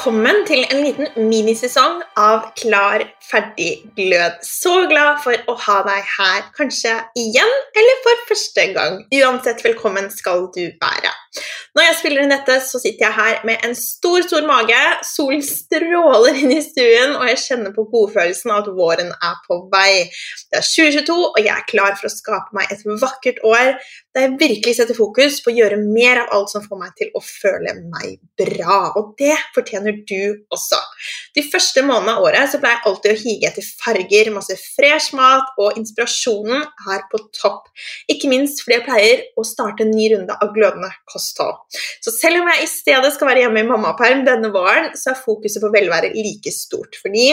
velkommen til en liten minisesong av Klar, ferdig, glød. Så glad for å ha deg her, kanskje igjen eller for første gang. Uansett, velkommen skal du være. Når jeg spiller inn dette, så sitter jeg her med en stor, stor mage. Solen stråler inn i stuen, og jeg kjenner på godfølelsen av at våren er på vei. Det er 2022, og jeg er klar for å skape meg et vakkert år der jeg virkelig setter fokus på å gjøre mer av alt som får meg til å føle meg bra. Og det fortjener du også. De første månedene av året så pleier jeg alltid å hige etter farger, masse fresh mat, og inspirasjonen er på topp. Ikke minst fordi jeg pleier å starte en ny runde av glødende kosthold. Så selv om jeg i stedet skal være hjemme i mammaperm denne våren, så er fokuset på velvære like stort. Fordi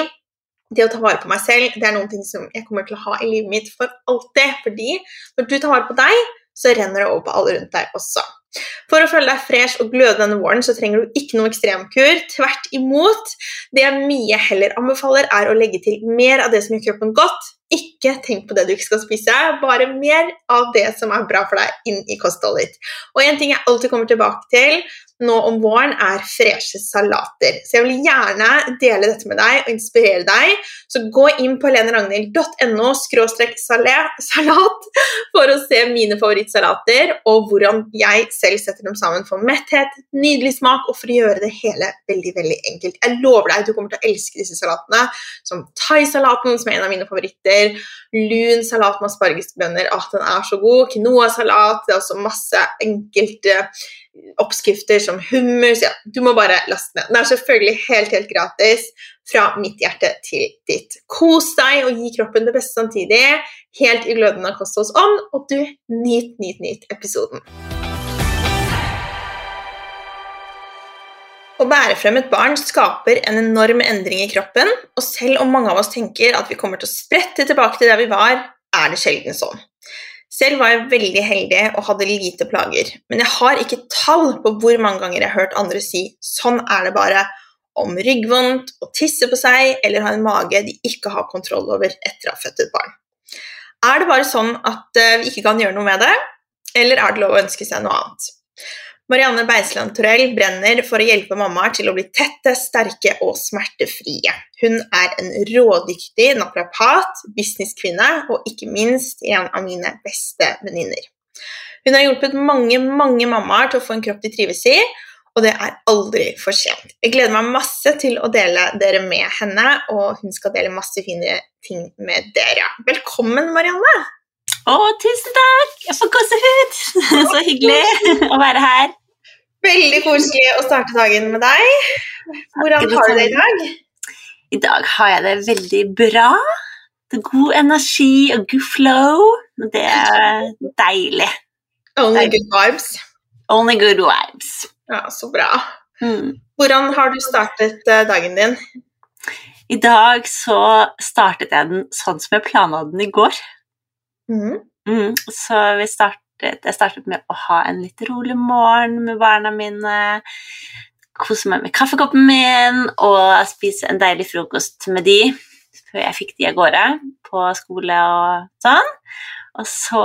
det å ta vare på meg selv det er noen ting som jeg kommer til å ha i livet mitt for alltid. Fordi når du tar vare på deg, så renner det over på alle rundt deg også. For å føle deg fresh og gløde denne våren så trenger du ikke noe ekstremkur. Tvert imot. Det jeg mye heller anbefaler, er å legge til mer av det som gjør kroppen godt. Ikke tenk på det du ikke skal spise, bare mer av det som er bra for deg, inn i kostholdet ditt. Og en ting jeg alltid kommer tilbake til, nå om våren er freshe salater. Så jeg vil gjerne dele dette med deg og inspirere deg. Så gå inn på leneragnhild.no salat for å se mine favorittsalater og hvordan jeg selv setter dem sammen for metthet, nydelig smak og for å gjøre det hele veldig veldig enkelt. Jeg lover deg du kommer til å elske disse salatene, som thaisalaten, som er en av mine favoritter, lun salat med aspargesbønner, at den er så god, quinoa-salat, det er også masse enkelte oppskrifter som hummus ja, Du må bare laste ned. Den er selvfølgelig helt, helt gratis fra mitt hjerte til ditt. Kos deg og gi kroppen det beste samtidig, helt i glødende ånd. og du nyt, nyt, nyt episoden. Å bære frem et barn skaper en enorm endring i kroppen, og selv om mange av oss tenker at vi kommer til å sprette tilbake til der vi var, er det sjelden sånn. Selv var jeg veldig heldig og hadde lite plager, men jeg har ikke tall på hvor mange ganger jeg har hørt andre si 'sånn er det bare' om ryggvondt, å tisse på seg eller ha en mage de ikke har kontroll over etter å ha født et barn. Er det bare sånn at eh, vi ikke kan gjøre noe med det, eller er det lov å ønske seg noe annet? Marianne Beisland Torell brenner for å hjelpe mammaer til å bli tette, sterke og smertefrie. Hun er en rådyktig naprapat, businesskvinne og ikke minst en av mine beste venninner. Hun har hjulpet mange mange mammaer til å få en kropp de trives i, og det er aldri for sent. Jeg gleder meg masse til å dele dere med henne, og hun skal dele masse fine ting med dere. Velkommen, Marianne! Å, tusen takk! Jeg får gåsehud! Så hyggelig å være her. Veldig koselig å starte dagen med deg. Hvordan har du det i dag? I dag har jeg det veldig bra. Det er god energi og good flow. Det er deilig. Only Deilig. good vibes. Only good vibes. Ja, så bra. Mm. Hvordan har du startet eh, dagen din? I dag så startet jeg den sånn som jeg planla den i går. Mhm. Mm, så vi startet, jeg startet med å ha en litt rolig morgen med barna mine. Kose meg med kaffekoppen min og spise en deilig frokost med de før jeg fikk de av gårde på skole og sånn. Og så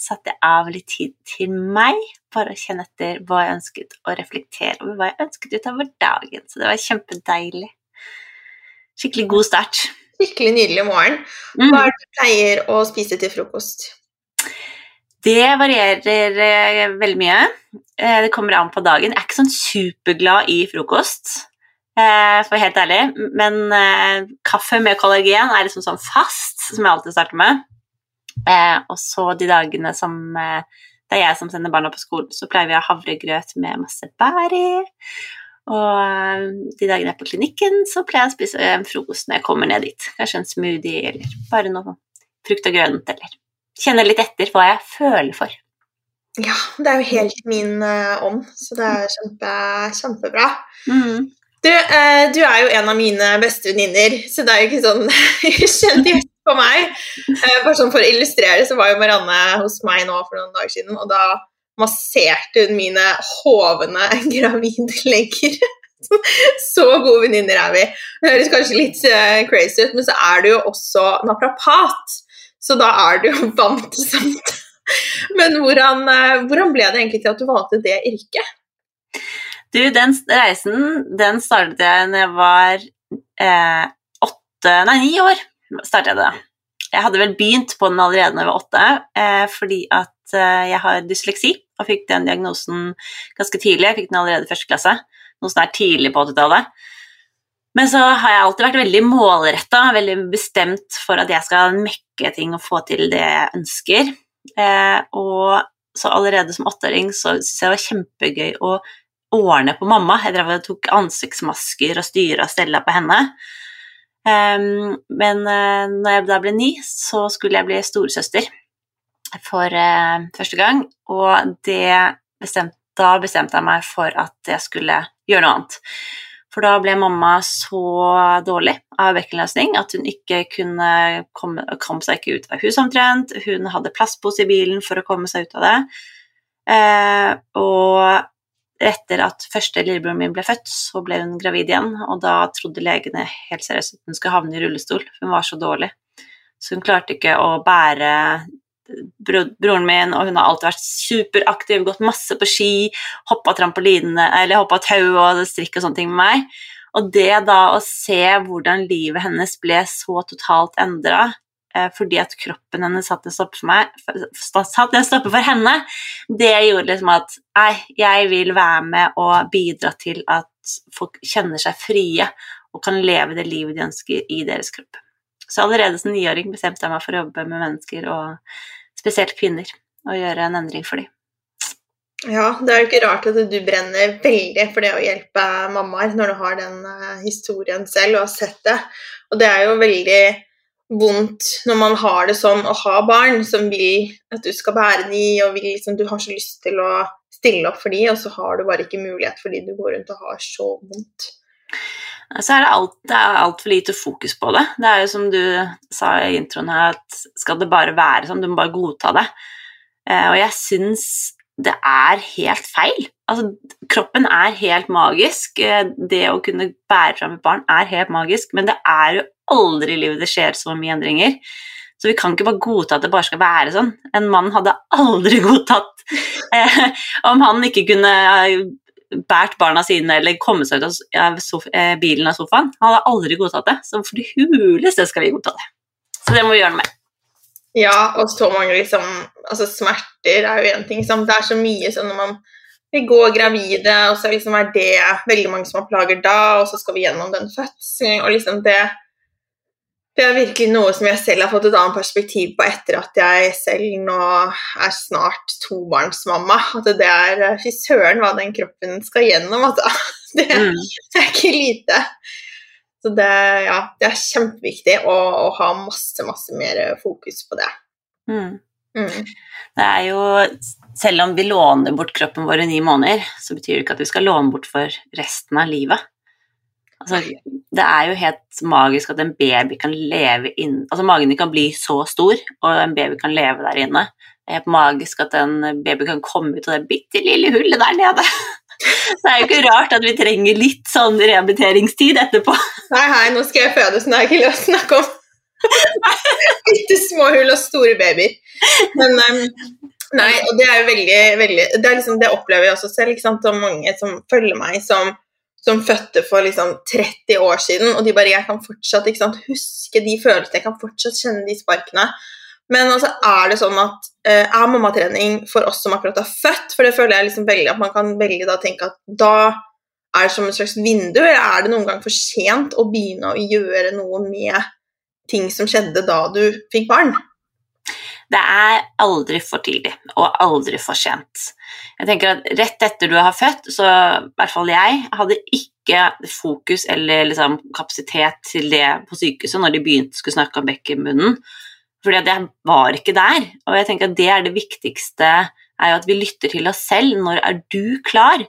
satte jeg av litt tid til meg, bare å kjenne etter hva jeg ønsket, og reflektere over hva jeg ønsket utover dagen. Så det var kjempedeilig. Skikkelig god start. Skikkelig nydelig morgen. Mm. Hva er det du pleier å spise til frokost? Det varierer eh, veldig mye. Eh, det kommer an på dagen. Jeg er ikke sånn superglad i frokost, eh, for å være helt ærlig. Men kaffe med kollagen er liksom sånn fast, som jeg alltid starter med. Eh, og så de dagene som det er jeg som sender barna på skolen, så pleier vi å ha havregrøt med masse bær i. Og eh, de dagene jeg er på klinikken, så pleier jeg å spise en frokost når jeg kommer ned dit. Kanskje en smoothie eller bare noe frukt og grønt, eller kjenne litt etter hva jeg føler for. Ja, det er jo helt min uh, ånd, så det er kjempe, kjempebra. Mm. Du, uh, du er jo en av mine beste venninner, så det er jo ikke sånn kjent gjest på meg. Uh, bare sånn For å illustrere så var jo Marianne hos meg nå for noen dager siden, og da masserte hun mine hovne gravidlegger. Så gode venninner er vi. Det høres kanskje litt eh, crazy ut, men så er du jo også naprapat, så da er du jo vant til sånt. Men hvordan, eh, hvordan ble det egentlig til at du valgte det yrket? Du, den reisen den startet jeg da jeg var eh, åtte, nei, ni år. startet Jeg det. Jeg hadde vel begynt på den allerede da jeg var åtte, eh, fordi at eh, jeg har dysleksi og fikk den diagnosen ganske tidlig. Jeg fikk den allerede i første klasse, noe som er tidlig på 80-tallet. Men så har jeg alltid vært veldig målretta, veldig bestemt for at jeg skal mekke ting og få til det jeg ønsker. Eh, og så allerede som åtteåring så syntes jeg det var kjempegøy å ordne på mamma. Jeg tok ansiktsmasker og styra og stella på henne. Um, men uh, når jeg da ble ni, så skulle jeg bli storesøster for eh, første gang, og bestemt, da bestemte jeg meg for at jeg skulle gjøre noe annet. For da ble mamma så dårlig av bekkenløsning at hun ikke kunne komme, kom seg ikke ut av huset omtrent. Hun hadde plastpose i bilen for å komme seg ut av det. Eh, og etter at første lillebroren min ble født, så ble hun gravid igjen, og da trodde legene helt seriøst at hun skulle havne i rullestol, hun var så dårlig. Så hun klarte ikke å bære broren min, og hun har alltid vært superaktiv, gått masse på ski, hoppa trampoline, eller hoppa tau og strikk og sånne ting med meg. Og det da å se hvordan livet hennes ble så totalt endra, Eh, fordi at kroppen hennes satte en stopper for meg, satte en stopper for henne, det gjorde liksom at nei, jeg vil være med og bidra til at folk kjenner seg frie og kan leve det livet de ønsker i deres kropp. Så allerede som niåring bestemte jeg meg for å jobbe med mennesker, og spesielt kvinner, og gjøre en endring for dem. Ja, det er jo ikke rart at du brenner veldig for det å hjelpe mammaer når du har den eh, historien selv og har sett det. Og det er jo veldig vondt når man har det sånn å ha barn som vil at du skal bære de, og vil, liksom, du har så lyst til å stille opp for de, og så har du bare ikke mulighet fordi du går rundt og har så vondt. Så er det, alt, det lite fokus på det. Det er jo som du sa i introen her, at skal det bare være sånn, du må bare godta det. Eh, og jeg syns det er helt feil. Altså, kroppen er helt magisk. Eh, det å kunne bære fram et barn er helt magisk, men det er jo aldri i livet det skjer så mye endringer. Så vi kan ikke bare godta at det bare skal være sånn. En mann hadde aldri godtatt eh, om han ikke kunne eh, båret barna sine eller kommet seg ut av eh, bilen av sofaen. Han hadde aldri godtatt det. Så for det huleste skal vi godta det. Så det må vi gjøre noe med. Ja, og så mange liksom Altså, smerter er jo én ting. Liksom. Det er så mye sånn når man vil gå gravide, og så liksom er det veldig mange som har plager da, og så skal vi gjennom den fødselen, og liksom det det er virkelig noe som jeg selv har fått et annet perspektiv på etter at jeg selv nå er snart tobarnsmamma. At det er Fy søren hva den kroppen skal gjennom, altså. Det, mm. det er ikke lite. Så det, ja, det er kjempeviktig å, å, ha masse, masse mer fokus på det. Mm. Mm. Det er jo Selv om vi låner bort kroppen vår i ni måneder, så betyr det ikke at vi skal låne bort for resten av livet. Altså, det er jo helt magisk at en baby kan leve inn Altså magen din kan bli så stor, og en baby kan leve der inne. Det er helt magisk at en baby kan komme ut av det bitte lille hullet der nede. Så Det er jo ikke rart at vi trenger litt sånn rehabiliteringstid etterpå. Nei, hei, nå skal jeg føde, så nå er ikke ikke å snakke om bitte små hull og store babyer. Men um, Nei, og det er jo veldig, veldig Det, er liksom, det opplever jeg også selv, ikke sant, og mange som følger meg, som som fødte for liksom 30 år siden, og de bare Jeg kan fortsatt sant, huske de følelsene, jeg kan fortsatt kjenne de sparkene. Men altså, er det sånn at uh, er mammatrening for oss som akkurat har født? For det føler jeg liksom veldig at man kan velge da tenke at da er det som et slags vindu, eller er det noen gang for sent å begynne å gjøre noe med ting som skjedde da du fikk barn? Det er aldri for tidlig og aldri for sent. Jeg tenker at Rett etter du har født, så i hvert fall jeg, hadde ikke fokus eller liksom, kapasitet til det på sykehuset når de begynte skulle snakke om bekkenbunnen. Fordi at jeg var ikke der. Og jeg tenker at det er det viktigste, er jo at vi lytter til oss selv. Når er du klar?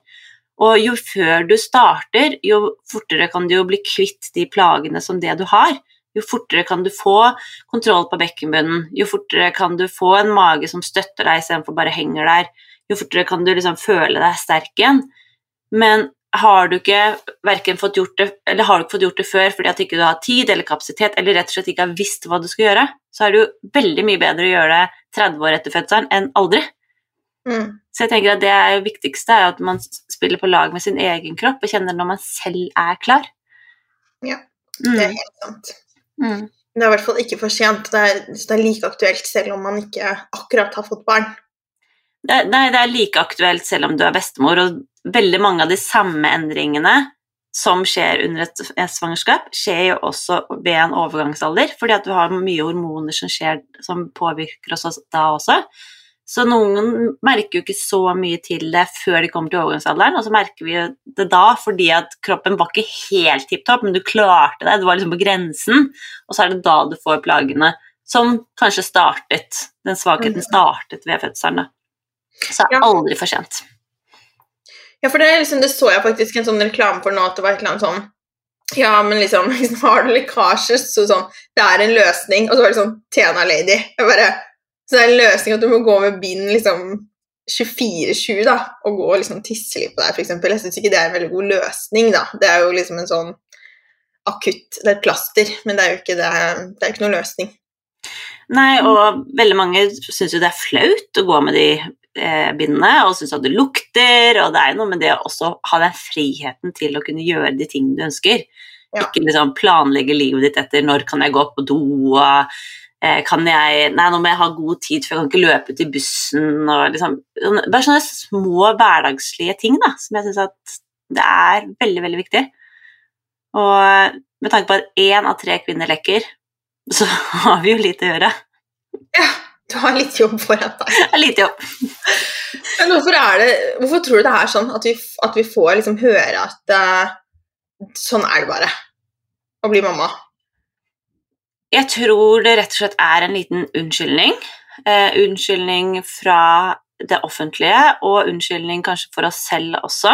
Og jo før du starter, jo fortere kan du jo bli kvitt de plagene som det du har jo fortere kan du få kontroll på bekkenbunnen, jo fortere kan du få en mage som støtter deg istedenfor bare henger der, jo fortere kan du liksom føle deg sterk igjen. Men har du ikke verken fått gjort det, eller har du ikke fått gjort det før fordi at ikke du har tid eller kapasitet, eller rett og slett ikke har visst hva du skal gjøre, så er det jo veldig mye bedre å gjøre det 30 år etter fødselen enn aldri. Mm. Så jeg tenker at det er viktigste er at man spiller på lag med sin egen kropp og kjenner når man selv er klar. Ja, Mm. Det er helt sant. Mm. Det er i hvert fall ikke for sent. Det er, det er like aktuelt selv om man ikke akkurat har fått barn. Det, nei, det er like aktuelt selv om du er bestemor, og veldig mange av de samme endringene som skjer under et, et svangerskap, skjer jo også ved en overgangsalder, fordi at du har mye hormoner som skjer som påvirker oss da også. Så noen merker jo ikke så mye til det før de kommer til overgangsalderen, og så merker vi det da fordi at kroppen var ikke helt tipp topp, men du klarte det, du var liksom på grensen, og så er det da du får plagene som kanskje startet, den svakheten Mhm. startet ved fødselen. Så det er aldri for sent. Ja, for det, liksom, det så jeg faktisk en sånn reklame for nå, at det var et eller annet sånn Ja, men liksom, liksom har du lekkasjer, så sånn Det er en løsning. Og så var det sånn Tena Lady. Jeg bare Så det er en løsning at du må gå med bind liksom 24-7, da, og gå og liksom tisse litt på deg, f.eks. Jeg syns ikke det er en veldig god løsning, da. Det er jo liksom en sånn akutt Det er et plaster, men det er jo ikke, det, det er ikke noe løsning. Nei, og veldig mange syns jo det er flaut å gå med de eh, bindene, og syns at det lukter, og det er jo noe med det å også ha den friheten til å kunne gjøre de tingene du ønsker. Ja. Ikke liksom planlegge livet ditt etter når kan jeg gå på do, og kan jeg Nei, nå må jeg ha god tid, for jeg kan ikke løpe til bussen, og liksom Bare sånne små hverdagslige ting, da, som jeg syns at det er veldig, veldig viktig. Og med tanke på at én av tre kvinner lekker, så har vi jo lite å gjøre. Ja, du har litt jobb foran deg. Er lite jobb. Men hvorfor, det, hvorfor tror du det er sånn at vi, at vi får liksom høre at uh, sånn er det bare å bli mamma? Jeg tror det rett og slett er en liten unnskyldning. Eh, unnskyldning fra det offentlige, og unnskyldning kanskje for oss selv også.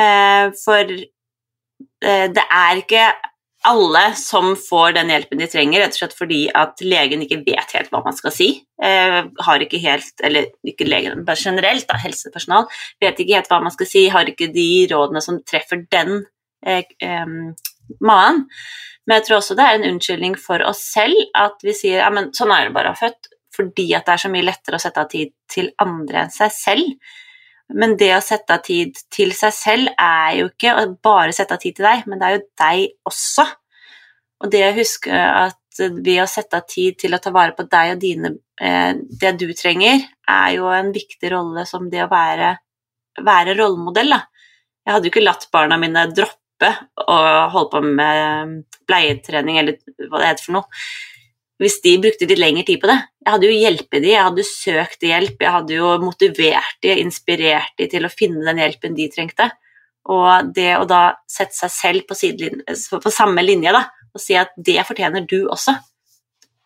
Eh, for eh, det er ikke alle som får den hjelpen de trenger, rett og slett fordi at legen ikke vet helt hva man skal si. Eh, har ikke helt, eller ikke legen, bare generelt, da, helsepersonal, vet ikke helt hva man skal si, har ikke de rådene som treffer den eh, eh, mannen. Men jeg tror også det er en unnskyldning for oss selv at vi sier ja, men sånn er det bare å ha født, fordi at det er så mye lettere å sette av tid til andre enn seg selv. Men det å sette av tid til seg selv er jo ikke å bare sette av tid til deg, men det er jo deg også. Og det å huske at ved å sette av tid til å ta vare på deg og dine, eh, det du trenger, er jo en viktig rolle som det å være, være rollemodell. Da. Jeg hadde jo ikke latt barna mine droppe og holde på med bleietrening eller hva det heter for noe, hvis de brukte litt lengre tid på det. Jeg hadde jo hjulpet de, jeg hadde søkt hjelp, jeg hadde jo motivert de, inspirert de til å finne den hjelpen de trengte. Og det å da sette seg selv på, på samme linje da, og si at det fortjener du også.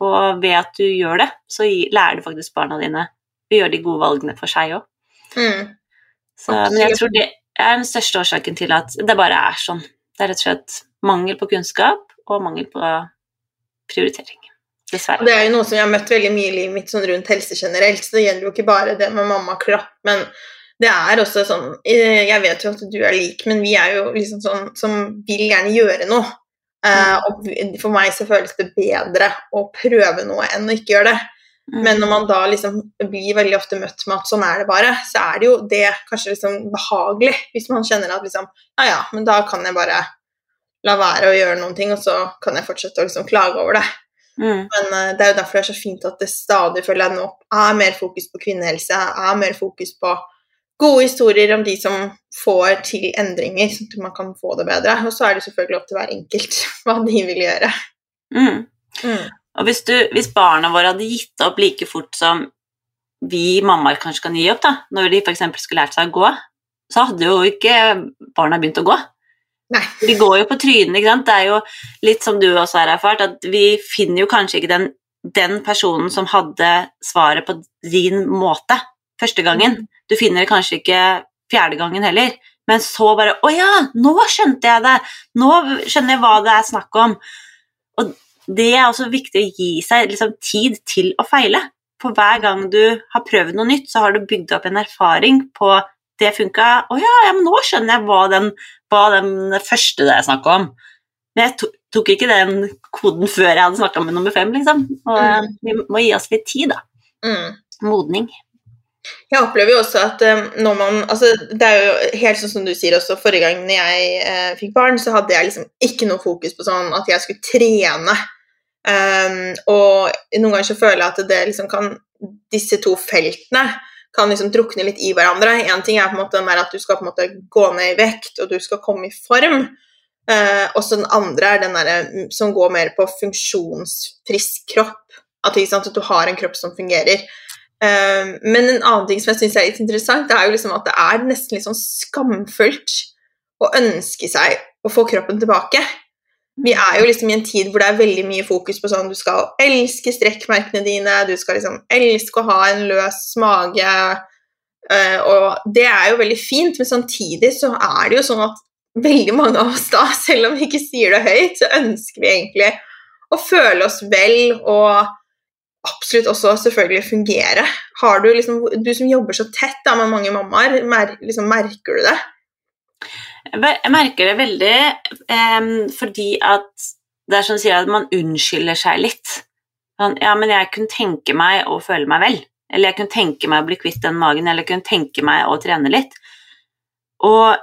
Og ved at du gjør det, så lærer du faktisk barna dine å gjøre de gode valgene for seg òg. Mm. Men jeg tror det er den største årsaken til at det bare er sånn. Det er rett og slett mangel på kunnskap og mangel på prioritering. Dessverre. det er jo noe som jeg har møtt veldig mye i livet mitt sånn rundt helse generelt, så det gjelder jo ikke bare det med mamma-klapp, men det er også sånn eh, Jeg vet jo at du er lik, men vi er jo liksom sånn som vil gjerne gjøre noe. Eh, og for meg så føles det bedre å prøve noe enn å ikke gjøre det. Mm. Men når man da liksom blir veldig ofte møtt med at sånn er det bare, så er det jo det kanskje liksom behagelig, hvis man kjenner at liksom Ja, ja, men da kan jeg bare la være å gjøre noen ting, og så kan jeg fortsette å liksom klage over det. Mm. Men uh, det er jo derfor det er så fint at det stadig føler jeg nå er mer fokus på kvinnehelse, er mer fokus på gode historier om de som får til endringer, sånn at man kan få det bedre. Og så er det selvfølgelig opp til hver enkelt hva de vil gjøre. Mm. Mm. Og hvis, du, hvis barna våre hadde gitt opp like fort som vi mammaer kanskje kan gi opp, da, når de f.eks. skulle lært seg å gå, så hadde jo ikke barna begynt å gå. Nei. De går jo på trynet, ikke sant. Det er jo litt som du også har erfart, at vi finner jo kanskje ikke den, den personen som hadde svaret på din måte første gangen. Du finner det kanskje ikke fjerde gangen heller. Men så bare Å ja, nå skjønte jeg det! Nå skjønner jeg hva det er snakk om. Og det er også viktig å gi seg liksom, tid til å feile. For hver gang du har prøvd noe nytt, så har du bygd opp en erfaring på det funka. Å ja, ja, men nå skjønner jeg hva den, hva den første det er snakk om. Men jeg tok ikke den koden før jeg hadde snakka med nummer fem, liksom. Og mm. vi må gi oss litt tid, da. Mm. Modning. Jeg opplever jo også at um, når man altså Det er jo helt sånn som du sier også, forrige gang når jeg eh, fikk barn, så hadde jeg liksom ikke noe fokus på sånn at jeg skulle trene. Um, og noen ganger så føler jeg at det liksom kan Disse to feltene kan liksom drukne litt i hverandre. Én ting er på en måte den der at du skal på en måte gå ned i vekt, og du skal komme i form. Uh, og så den andre er den der, mm, som går mer på funksjonsfrisk kropp. At, at, du har en kropp som fungerer. Uh, men en annen ting som jeg syns er litt interessant, det er jo liksom at det er nesten litt sånn skamfullt å ønske seg å få kroppen tilbake. Vi er jo liksom i en tid hvor det er veldig mye fokus på sånn du skal elske strekkmerkene dine, du skal liksom elske å ha en løs mage, uh, og det er jo veldig fint, men samtidig så er det jo sånn at veldig mange av oss da, selv om vi ikke sier det høyt, så ønsker vi egentlig å føle oss vel og absolutt også selvfølgelig fungere. Har du liksom, du som jobber så tett da, med mange mammaer, mer, liksom, merker du det? Jeg merker det veldig um, fordi at det er som sier at man unnskylder seg litt. Sånn, ja, men jeg kunne tenke meg å føle meg vel. Eller jeg kunne tenke meg å bli kvitt den magen, eller jeg kunne tenke meg å trene litt. Og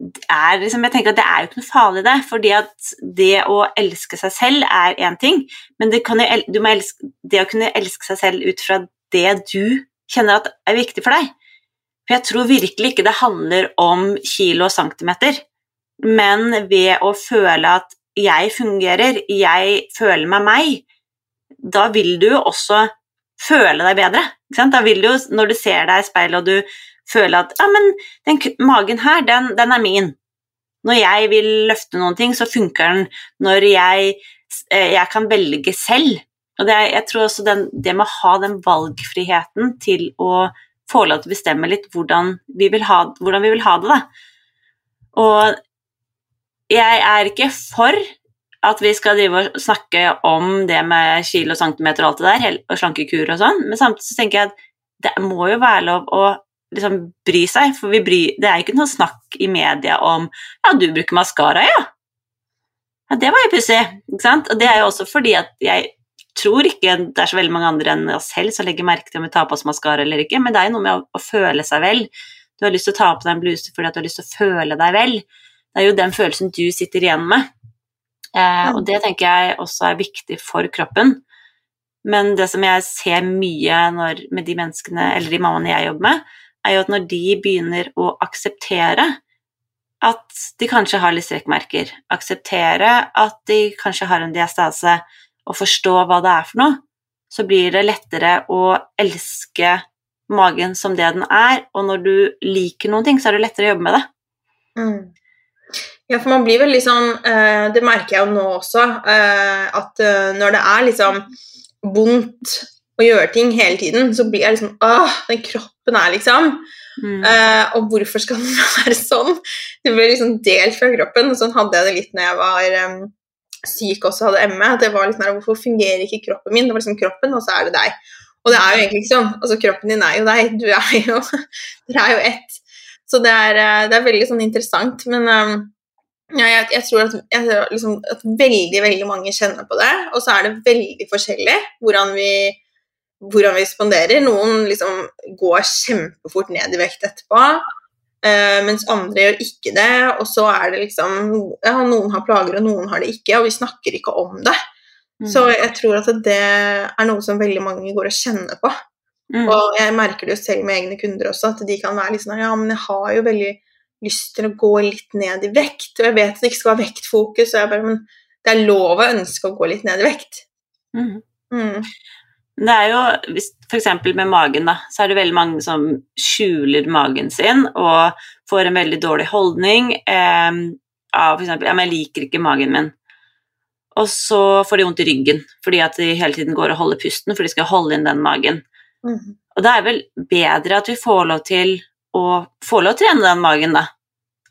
liksom, jeg tenker at det er jo ikke noe farlig, det. fordi at det å elske seg selv er én ting, men det, kan, elske, det, å kunne elske seg selv ut fra det du kjenner at er viktig for deg For jeg tror virkelig ikke det handler om kilo og centimeter, men ved å føle at jeg fungerer, jeg føler meg meg, da vil du jo også føle deg bedre. Da vil du, når du ser deg i speilet og du føler at ja, men den magen her, den, den, er min. Når jeg vil løfte noen ting, så funker den. Når jeg, eh, jeg kan velge selv. Og det, jeg tror også den, det med å ha den valgfriheten til å få lov til å bestemme litt hvordan vi vil ha, vi vil ha det, da. Og jeg er ikke for at vi skal drive og snakke om det med kilo, centimeter og alt det der, og slankekur og sånn, men samtidig så tenker jeg at det må jo være lov å liksom bry seg, for bry, det er ikke noe snakk i media om 'ja, du bruker maskara, ja'. ja det var jo pussig, ikke sant? Og det er jo også fordi at jeg tror ikke det er så veldig mange andre enn oss selv som legger merke til om vi tar på oss maskara eller ikke, men det er jo noe med å, å, føle seg vel. Du har lyst til å ta på deg en bluse fordi du har lyst til å føle deg vel. Det er jo den følelsen du sitter igjen med. Eh, og det tenker jeg også er viktig for kroppen. Men det som jeg ser mye når, med de menneskene, eller de mammaene jeg jobber med, er jo at når de begynner å akseptere at de kanskje har litt strekkmerker, akseptere at de kanskje har en diastase, og forstå hva det er for noe, så blir det lettere å elske magen som det den er, og når du liker noen ting, så er det lettere å jobbe med det. Mm. Ja, for man blir vel liksom Det merker jeg jo nå også, eh, at eh, når det er liksom vondt å gjøre ting hele tiden, så blir jeg liksom Åh, den kroppen er liksom mm. Og hvorfor skal den være sånn? Det blir liksom delt fra kroppen. Sånn hadde jeg det litt når jeg var syk også hadde ME. at det var litt mer, Hvorfor fungerer ikke kroppen min? Det var liksom kroppen, og så er det deg. Og det er jo egentlig ikke sånn. Altså, kroppen din er jo deg. Du er jo Dere er jo ett. Så det er, eh, det er veldig sånn interessant. Men um, ja, jeg, jeg, tror at, jeg, liksom, at, veldig veldig mange kjenner på det, og så er det veldig forskjellig hvordan vi hvordan vi responderer. Noen liksom går kjempefort ned i vekt etterpå, mens andre gjør ikke det. Og så er det liksom ja, Noen har plager, og noen har det ikke, og vi snakker ikke om det. Mm. Så jeg tror at det er noe som veldig mange går og kjenner på. Mm. Og jeg merker det jo selv med egne kunder også, at de kan være litt sånn Ja, men jeg har jo veldig lyst til å gå litt ned i vekt, og jeg vet at det ikke skal være vektfokus, og jeg bare Men det er lov å ønske å gå litt ned i vekt. Mm. Mm. Det er jo, F.eks. med magen, da, så er det veldig mange som skjuler magen sin og får en veldig dårlig holdning eh, av f.eks. Ja, men jeg liker ikke magen min. Og så får de vondt i ryggen fordi at de hele tiden går og holder pusten for de skal holde inn den magen. Mm. Og det er vel bedre at vi får lov til å få lov til å trene den magen, da.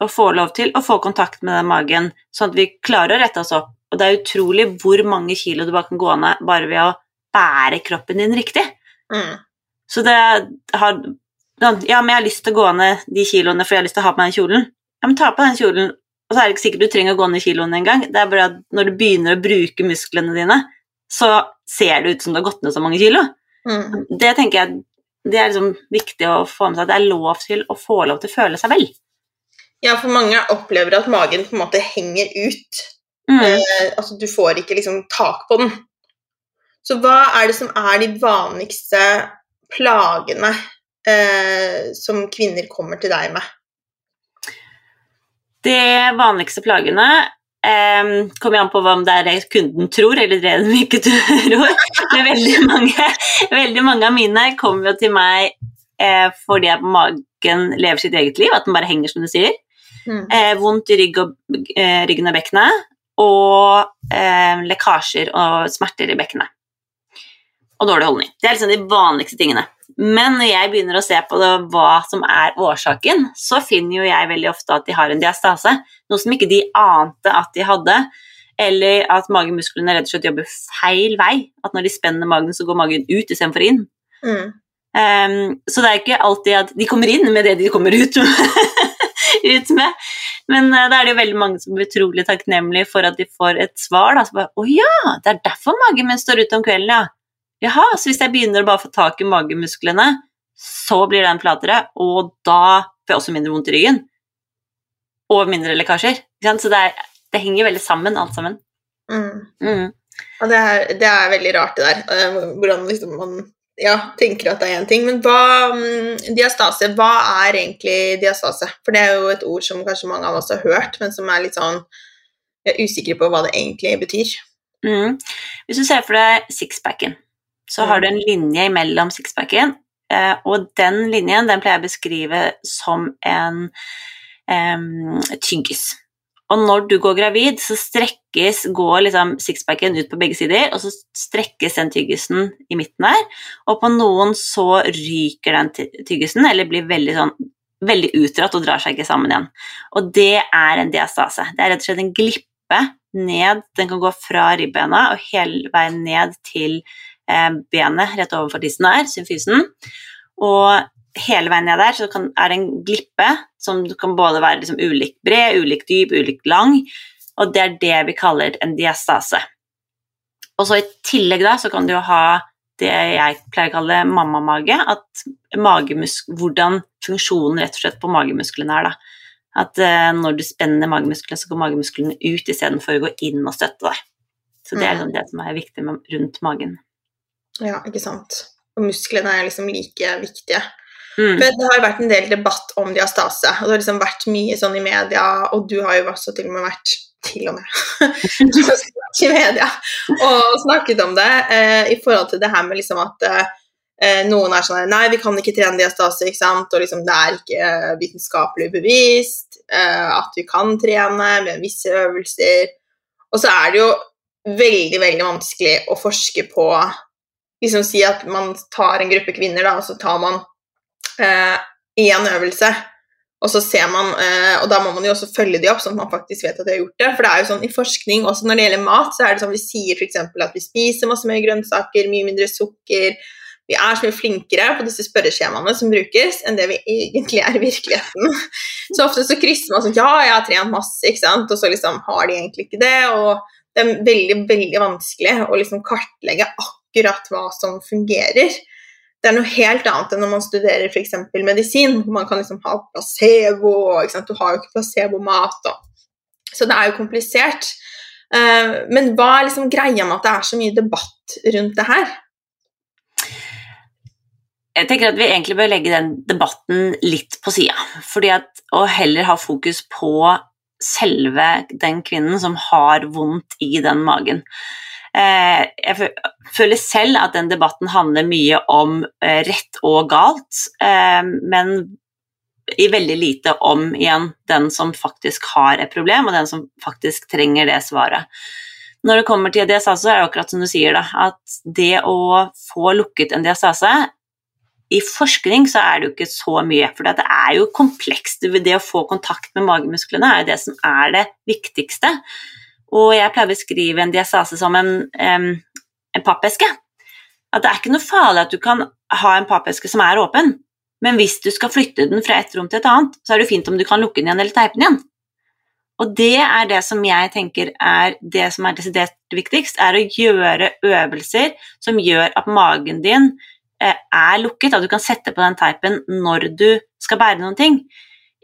Og få lov til å få kontakt med den magen, sånn at vi klarer å rette oss opp. Og det er utrolig hvor mange kilo du bare kan gå ned bare ved å bære kroppen din riktig. Mm. Så det har Ja, men jeg har lyst til å gå ned de kiloene for jeg har lyst til å ha på meg den kjolen. Ja, men ta på den kjolen, og så er det ikke sikkert du trenger å gå ned kiloene engang. Det er bare at når du begynner å bruke musklene dine, så ser det ut som du har gått ned så mange kilo. Mm. Det tenker jeg det er liksom viktig å få med seg at det er lov til å få lov til å føle seg vel. Ja, for mange opplever at magen på en måte henger ut. Mm. Eh, altså, du får ikke liksom tak på den. Så hva er det som er de vanligste plagene eh, som kvinner kommer til deg med? De vanligste plagene eh, kommer an på hva om det er det kunden tror, eller det de ikke tror. Men veldig mange, veldig mange av mine kommer jo til meg eh, fordi at magen lever sitt eget liv, at den bare henger, som du sier. Mm. Eh, vondt i rygg og, eh, ryggen og bekkenet, og eh, lekkasjer og smerter i bekkenet. Og dårlig holdning. Det er liksom de vanligste tingene. Men når jeg begynner å se på det, hva som er årsaken, så finner jo jeg veldig ofte at de har en diastase, noe som ikke de ante at de hadde. Eller at magemusklene rett og slett jobber feil vei. At når de spenner magen, så går magen ut istedenfor inn. Mm. Um, så det er ikke alltid at de kommer inn med det de kommer ut med. ut med. Men uh, da er det jo veldig mange som blir utrolig takknemlige for at de får et svar. Da. Så bare, Å ja, det er derfor magen min står ute om kvelden, ja. Jaha, så hvis jeg begynner å bare få tak i magemusklene, så blir den flatere, og da får jeg også mindre vondt i ryggen. Og mindre lekkasjer. Så det, er, det henger veldig sammen, alt sammen. Mm. Mm. Og det er, det er veldig rart, det der. eh, Hvordan liksom man ja, tenker at det er én ting. Men hva mm, Diastase, hva er egentlig diastase? For det er jo et ord som kanskje mange av oss har hørt, men som er litt sånn Jeg er usikker på hva det egentlig betyr. Mm. Hvis du ser for deg sixpacken, så har du en linje mellom sixpacken, eh, og den linjen den pleier jeg å beskrive som en um, tyggis. Og når du går gravid, så strekkes, går liksom sixpacken ut på begge sider, og så strekkes den tyggisen i midten der, og på noen så ryker den ty- tyggisen, eller blir veldig sånn veldig utdratt og drar seg ikke sammen igjen. Og det er en diastase. Det er rett og slett en glippe ned, den kan gå fra ribbena og hele veien ned til benet rett overfor tissen der, symfysen. Og hele veien ned der så kan, er det en glippe som kan både være liksom ulikt bred, ulikt dyp, ulikt lang, og det er det vi kaller en diastase. Og så i tillegg da så kan du jo ha det jeg pleier å kalle mammamage, at magemusk, hvordan funksjonen rett og slett på magemusklene er da. At eh, når du spenner magemusklene, så går magemusklene ut istedenfor å gå inn og støtte deg. Så det er Mm. liksom det som er viktig med, rundt magen. Ja, ikke sant. Og musklene er liksom like viktige. Mm. For det har vært en del debatt om diastase, og det har liksom vært mye sånn i media, og du har jo også til og med vært til og med i media og snakket om det eh, i forhold til det her med liksom at eh, noen er sånn Nei, vi kan ikke trene diastase, ikke sant, og liksom det er ikke vitenskapelig bevist eh, at vi kan trene med visse øvelser. Og så er det jo veldig, veldig vanskelig å forske på liksom si at man tar en gruppe kvinner, da, og så tar man én øvelse, og så ser man eh, Og da må man jo også følge de opp, sånn at man faktisk vet at de har gjort det. For det er jo sånn i forskning, også når det gjelder mat, så er det sånn vi sier f.eks. at vi spiser masse mer grønnsaker, mye mindre sukker. Vi er så mye flinkere på disse spørreskjemaene som brukes, enn det vi egentlig er i virkeligheten. Så ofte så krysser man sånn Ja, jeg har trent masse, ikke sant, og så liksom har de egentlig ikke det. Og det er veldig, veldig vanskelig å liksom kartlegge akkurat hva som fungerer. Det er noe helt annet enn når man studerer f.eks. medisin, hvor man kan liksom ha placebo, du har jo ikke placebomat. Så det er jo komplisert. Eh, men hva er liksom greia med at det er så mye debatt rundt det her? Jeg tenker at vi egentlig bør legge den debatten litt på sida, fordi at å heller ha fokus på selve den kvinnen som har vondt i den magen. Eh, jeg føler selv at den debatten handler mye om eh, rett og galt, eh, men i veldig lite om igjen den som faktisk har et problem, og den som faktisk trenger det svaret. Når det kommer til diastase, er det akkurat som du sier, da, at det å få lukket en diastase i forskning så er det jo ikke så mye, for det er jo komplekst. Det å få kontakt med magemusklene er jo det som er det viktigste. Og jeg pleier å beskrive en diastase som en, um, en pappeske. At det er ikke noe farlig at du kan ha en pappeske som er åpen, men hvis du skal flytte den fra et rom til et annet, så er det fint om du kan lukke den igjen eller teipe den igjen. Og det er det som jeg tenker er det som er desidert viktigst, er å gjøre øvelser som gjør at magen din eh, er lukket, at du kan sette på den teipen når du skal bære noen ting.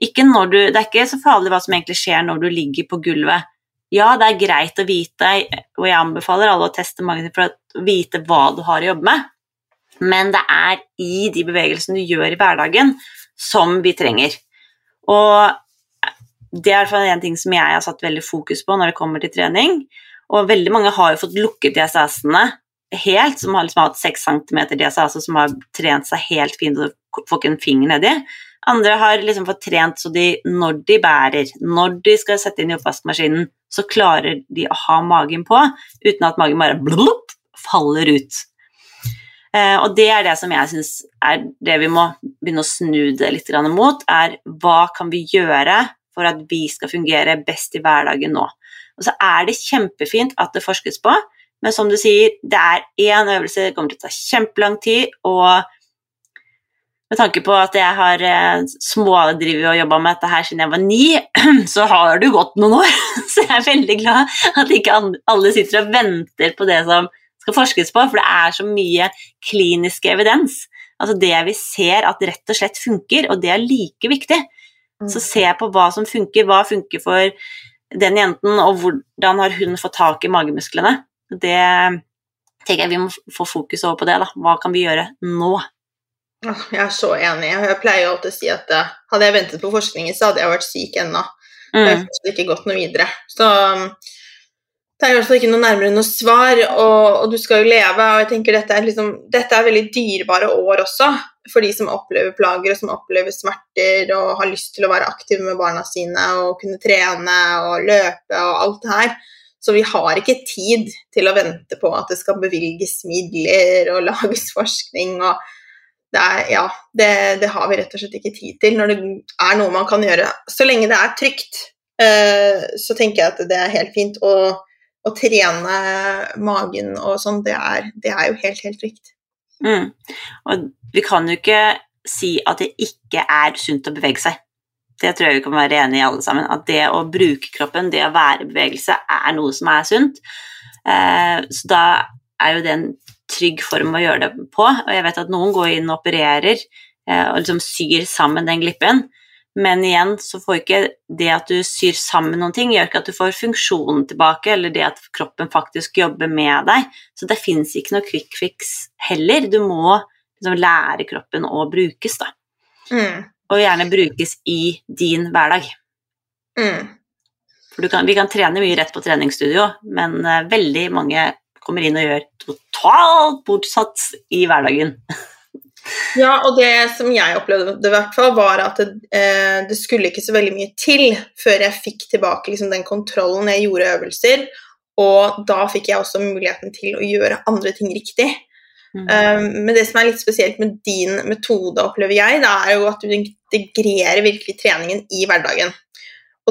Du, det er ikke så farlig hva som egentlig skjer når du ligger på gulvet. Ja, det er greit å vite, og jeg anbefaler alle å teste magnet for å vite hva du har å jobbe med, men det er i de bevegelsene du gjør i hverdagen, som vi trenger. Og det er en ting som jeg har satt veldig fokus på når det kommer til trening. Og veldig mange har jo fått lukket DSS-ene helt, som har liksom hatt 6 cm DSS, og som har trent seg helt fint og får ikke en finger nedi. Andre har liksom fått trent så de, når de bærer, når de skal sette inn i oppvaskmaskinen, så klarer de å ha magen på uten at magen bare blup, faller ut. Eh, og det er det som jeg syns er det vi må begynne å snu det litt mot, er hva kan vi gjøre for at vi skal fungere best i hverdagen nå. Og så er det kjempefint at det forskes på, men som du sier, det er én øvelse, det kommer til å ta kjempelang tid, og med tanke på at jeg har eh, smådrevet og jobba med dette her siden jeg var ni, så har det jo gått noen år. Så jeg er veldig glad at ikke alle sitter og venter på det som skal forskes på, for det er så mye klinisk evidens. Altså det vi ser at rett og slett funker, og det er like viktig. Så ser se på hva som funker, hva funker for den jenten, og hvordan har hun fått tak i magemusklene. Det tenker jeg vi må få fokus over på det. da. Hva kan vi gjøre nå? Jeg er så enig. Jeg pleier jo alltid å si at eh, hadde jeg ventet på forskningen, så hadde jeg vært syk ennå. Mm. Det har ikke gått noe videre. Så det er i hvert fall ikke noe nærmere noe svar, og, og, du skal jo leve. og jeg tenker dette er, liksom, dette er veldig dyrebare år også for de som opplever plager og som opplever smerter og har lyst til å være aktive med barna sine og kunne trene og løpe og alt det her. Så vi har ikke tid til å vente på at det skal bevilges midler og lages forskning. og det, er, ja, det, det har vi rett og slett ikke tid til når det er noe man kan gjøre. Så lenge det er trygt, eh, så tenker jeg at det er helt fint. og å trene magen og sånn, det, det, er jo helt, helt trygt. Mm. Og vi kan jo ikke si at det ikke er sunt å bevege seg. Det tror jeg vi kan være enige i alle sammen. At det å bruke kroppen, det å være i bevegelse, er noe som er sunt. Eh, så da er jo det en trygg form å gjøre det på. Og jeg vet at noen går inn og opererer eh, og liksom syr sammen den glippen. Men igjen så får ikke det at du syr sammen noen ting, gjør ikke at du får funksjonen tilbake, eller det at kroppen faktisk jobber med deg. Så det fins ikke noe quick fix heller. Du må liksom lære kroppen å brukes, da. Mm. Og gjerne brukes i din hverdag. Mm. For kan, vi kan trene mye rett på treningsstudio, men uh, veldig mange kommer inn og gjør totalt bortsatt i hverdagen. Ja, og det som jeg opplevde, det, hvert fall, var at det, eh, det, skulle ikke så veldig mye til før jeg fikk tilbake liksom, den kontrollen jeg gjorde øvelser, og da fikk jeg også muligheten til å gjøre andre ting riktig. Mm. Um, men det som er litt spesielt med din metode, opplever jeg, det er jo at du integrerer virkelig treningen i hverdagen.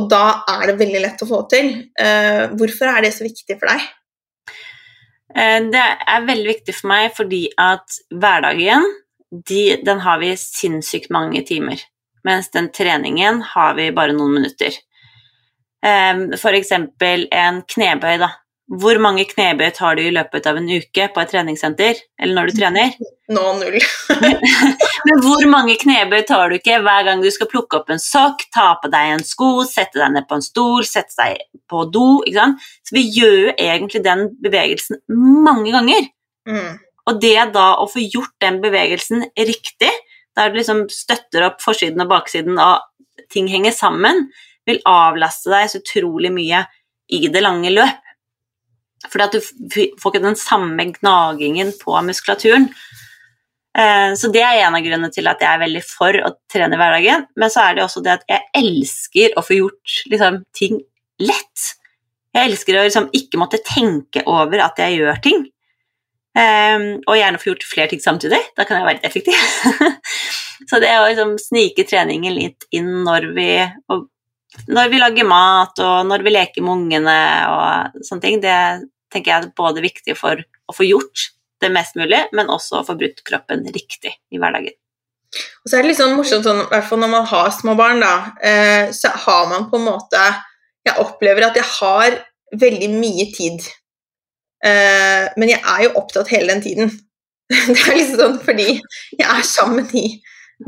Og da er det veldig lett å få til. Uh, hvorfor er det så viktig for deg? Eh, det er veldig viktig for meg fordi at hverdagen de, den har vi sinnssykt mange timer, mens den treningen har vi bare noen minutter. Um, for eksempel en knebøy, da. Hvor mange knebøy tar du i løpet av en uke på et treningssenter, eller når du trener? Nå null. Men hvor mange knebøy tar du ikke hver gang du skal plukke opp en sokk, ta på deg en sko, sette deg ned på en stol, sette deg på do? ikke sant? Så vi gjør jo egentlig den bevegelsen mange ganger. Mm. Og det da å få gjort den bevegelsen riktig, der du liksom støtter opp forsiden og baksiden og ting henger sammen, vil avlaste deg så utrolig mye i det lange løp. Fordi at du får ikke den samme gnagingen på muskulaturen. Eh, så det er en av grunnene til at jeg er veldig for å trene i hverdagen. Men så er det også det at jeg elsker å få gjort liksom, ting lett. Jeg elsker å liksom, ikke måtte tenke over at jeg gjør ting. Um, og gjerne få gjort flere ting samtidig. Da kan jeg være litt effektiv. så det å liksom snike treningen litt inn når vi, og, når vi lager mat, og når vi leker med ungene og sånne ting, det tenker jeg er både viktig for å få gjort det mest mulig, men også å få brutt kroppen riktig i hverdagen. Og så er det litt sånn morsomt, sånn, i hvert fall når man har små barn, da, eh, så har man på en måte Jeg opplever at jeg har veldig mye tid Eh, men jeg er jo opptatt hele den tiden. Det er liksom sånn fordi jeg er sammen med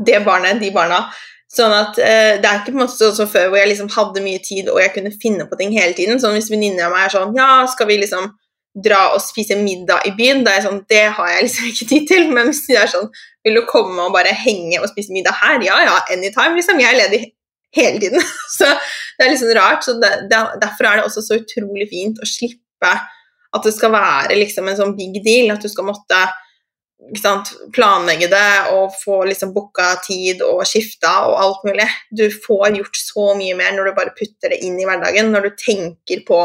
det barnet, de barna. Sånn at eh, Det er ikke på en måte sånn som før hvor jeg liksom hadde mye tid og jeg kunne finne på ting hele tiden. Sånn Hvis venninner av meg er sånn Ja, skal vi liksom dra og spise middag i byen? Da er jeg sånn, det har jeg liksom ikke tid til. Men hvis de er sånn Vil du komme og bare henge og spise middag her? Ja, ja, anytime. liksom, Jeg er ledig hele tiden. Så det er liksom rart. så det, det, Derfor er det også så utrolig fint å slippe at det skal være liksom en sånn big deal. At du skal måtte sant, planlegge det og få liksom booka tid og skifta og alt mulig. Du får gjort så mye mer når du bare putter det inn i hverdagen. Når du tenker på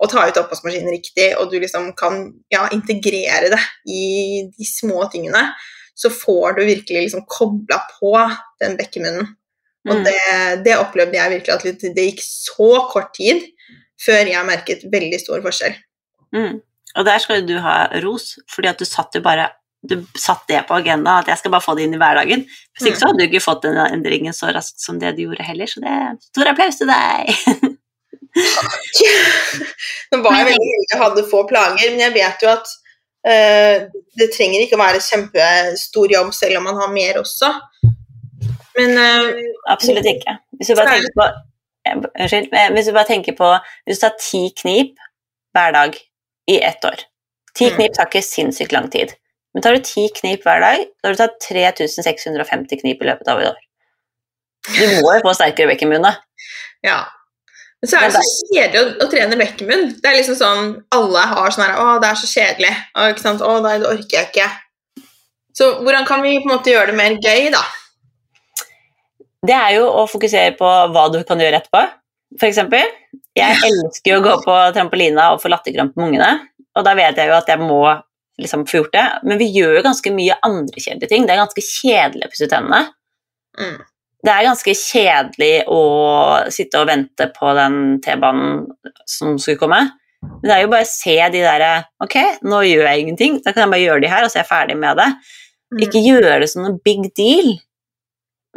å ta ut oppvaskmaskinen riktig, og du liksom kan ja, integrere det i de små tingene, så får du virkelig liksom kobla på den bekkemunnen. Og Mm. det, det opplevde jeg virkelig at det- det gikk så kort tid før jeg merket veldig stor forskjell. Mm. Og der skal jo du ha ros, fordi at du satt jo bare du satt det på agendaen, at jeg skal bare få det inn i hverdagen. Hvis ikke så hadde du ikke fått den endringen så raskt som det du gjorde heller, så det er stor applaus til deg. Nå var jeg veldig heldig og hadde få plager, men jeg vet jo at uh, det trenger ikke å være kjempestor jobb selv om man har mer også. Men uh, Absolutt ikke. Hvis du bare tenker på eh, Unnskyld. Hvis du bare tenker på Hvis du tar ti knip hver dag i ett år Ti Mm. knip tar ikke sinnssykt lang tid. Men tar du ti knip hver dag, da har du tatt 3650 knip i løpet av et år. Du må jo få sterkere bekkenmunn, da. ja. Men så er det så kjedelig å, å trene bekkemunn. Det er liksom sånn Alle har sånn her Å, det er så kjedelig. Å, ikke sant? Å, nei, det orker jeg ikke. Så hvordan kan vi på en måte gjøre det mer gøy, da? Det er jo å fokusere på hva du kan gjøre etterpå. For eksempel, jeg elsker jo å gå på trampolina og få latterkrampe med ungene. Og da vet jeg jo at jeg må liksom få gjort det. Men vi gjør jo ganske mye andre kjedelige ting. Det er ganske kjedelig å pusse tennene. Mm. Det er ganske kjedelig å sitte og vente på den T-banen som skulle komme. Men det er jo bare å se de derre Ok, nå gjør jeg ingenting. Da kan jeg bare gjøre de her, og så er jeg ferdig med det. Mm. Ikke gjøre det som noen big deal,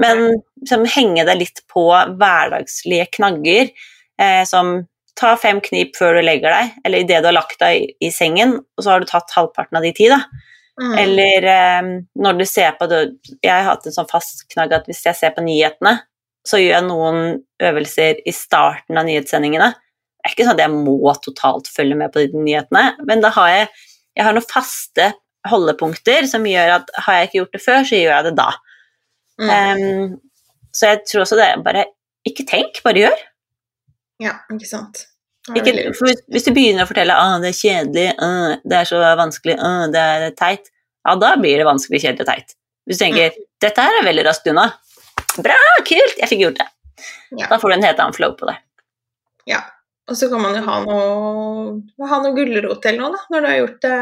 men liksom, henge det litt på hverdagslige knagger, eh, som ta fem knip før du legger deg, eller idet du har lagt deg i, i sengen, og så har du tatt halvparten av de ti, da. Mm. Eller eh, når du ser på det Jeg har hatt en sånn fast knagg at hvis jeg ser på nyhetene, så gjør jeg noen øvelser i starten av nyhetssendingene. Det er ikke sånn at jeg må totalt følge med på de nyhetene, men da har jeg, jeg har noen faste holdepunkter som gjør at har jeg ikke gjort det før, så gjør jeg det da. Mm. Um, så jeg tror også det er bare Ikke tenk, bare gjør. Ja, ikke sant. Ikke, hvis, hvis du begynner å fortelle at det er kjedelig, ah, det er så vanskelig, ah, det er teit, ja, da blir det vanskelig, kjedelig og teit. Hvis du tenker dette her er veldig raskt unna, bra, kult, jeg fikk gjort det. Ja. Da får du en helt annen flow på det. Ja. Og så kan man jo ha noe, ha noe gulrot eller noe, da, når du har gjort det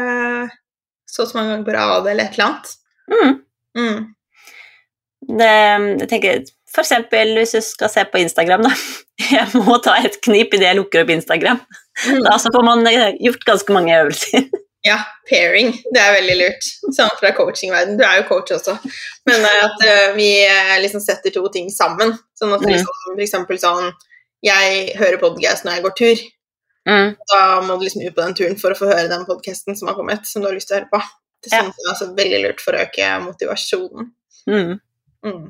så og så mange ganger på rad eller et eller annet. Mm. Mm. Det, jeg tenker, eksempel hvis du skal se på Instagram, da. Jeg må ta et knip idet jeg lukker opp Instagram. Mm. Da så får man eh, gjort ganske mange øvelser. Ja, pairing. Det er veldig lurt. Sånn fra coachingverden. Du er jo coach også. Men eh, at eh, vi liksom setter to ting sammen. Sånn at Mm. liksom, eksempel sånn Jeg hører podcast når jeg går tur. Mm. Da må du liksom ut på den turen for å få høre den podcasten som har kommet, som du har lyst til å høre på. Det er sånn, er altså veldig lurt for å øke motivasjonen. Mm. Mm.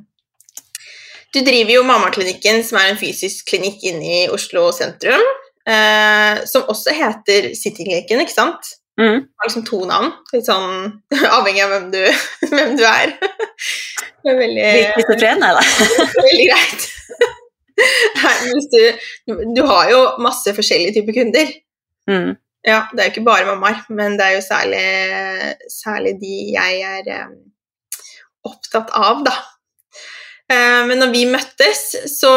Du driver jo Mammaklinikken, som er en fysisk klinikk inne i Oslo sentrum. Eh, som også heter Cityklinikken, ikke sant? Mm. har liksom to navn. Litt sånn avhengig av hvem du, hvem du er. Det er veldig, schizofren, nei da. veldig greit. Du, du har jo masse forskjellige typer kunder. Mm. Ja, det er jo ikke bare mammaer, men det er jo særlig, særlig de jeg er um, opptatt av, da. Eh, men når vi møttes, så,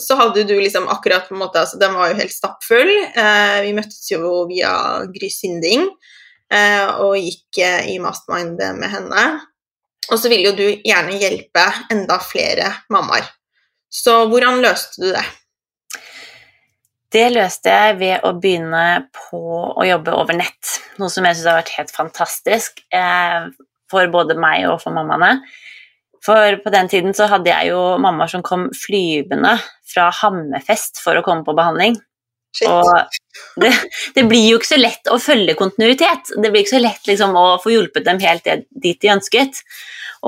så hadde du liksom akkurat på en måte altså Den var jo helt stappfull. Eh, vi møttes jo via Gry Sinding eh, og gikk i Mastermind med henne. Og så ville jo du gjerne hjelpe enda flere mammaer. Så hvordan løste du det? Det løste jeg ved å begynne på å jobbe over nett, noe som jeg syns har vært helt fantastisk for både meg og for mammaene. For på den tiden så hadde jeg jo mammaer som kom flyvende fra Hammerfest for å komme på behandling. Shit. Og det, det, blir jo ikke så lett å følge kontinuitet. Det blir ikke så lett liksom, å få hjulpet dem helt dit de ønsket.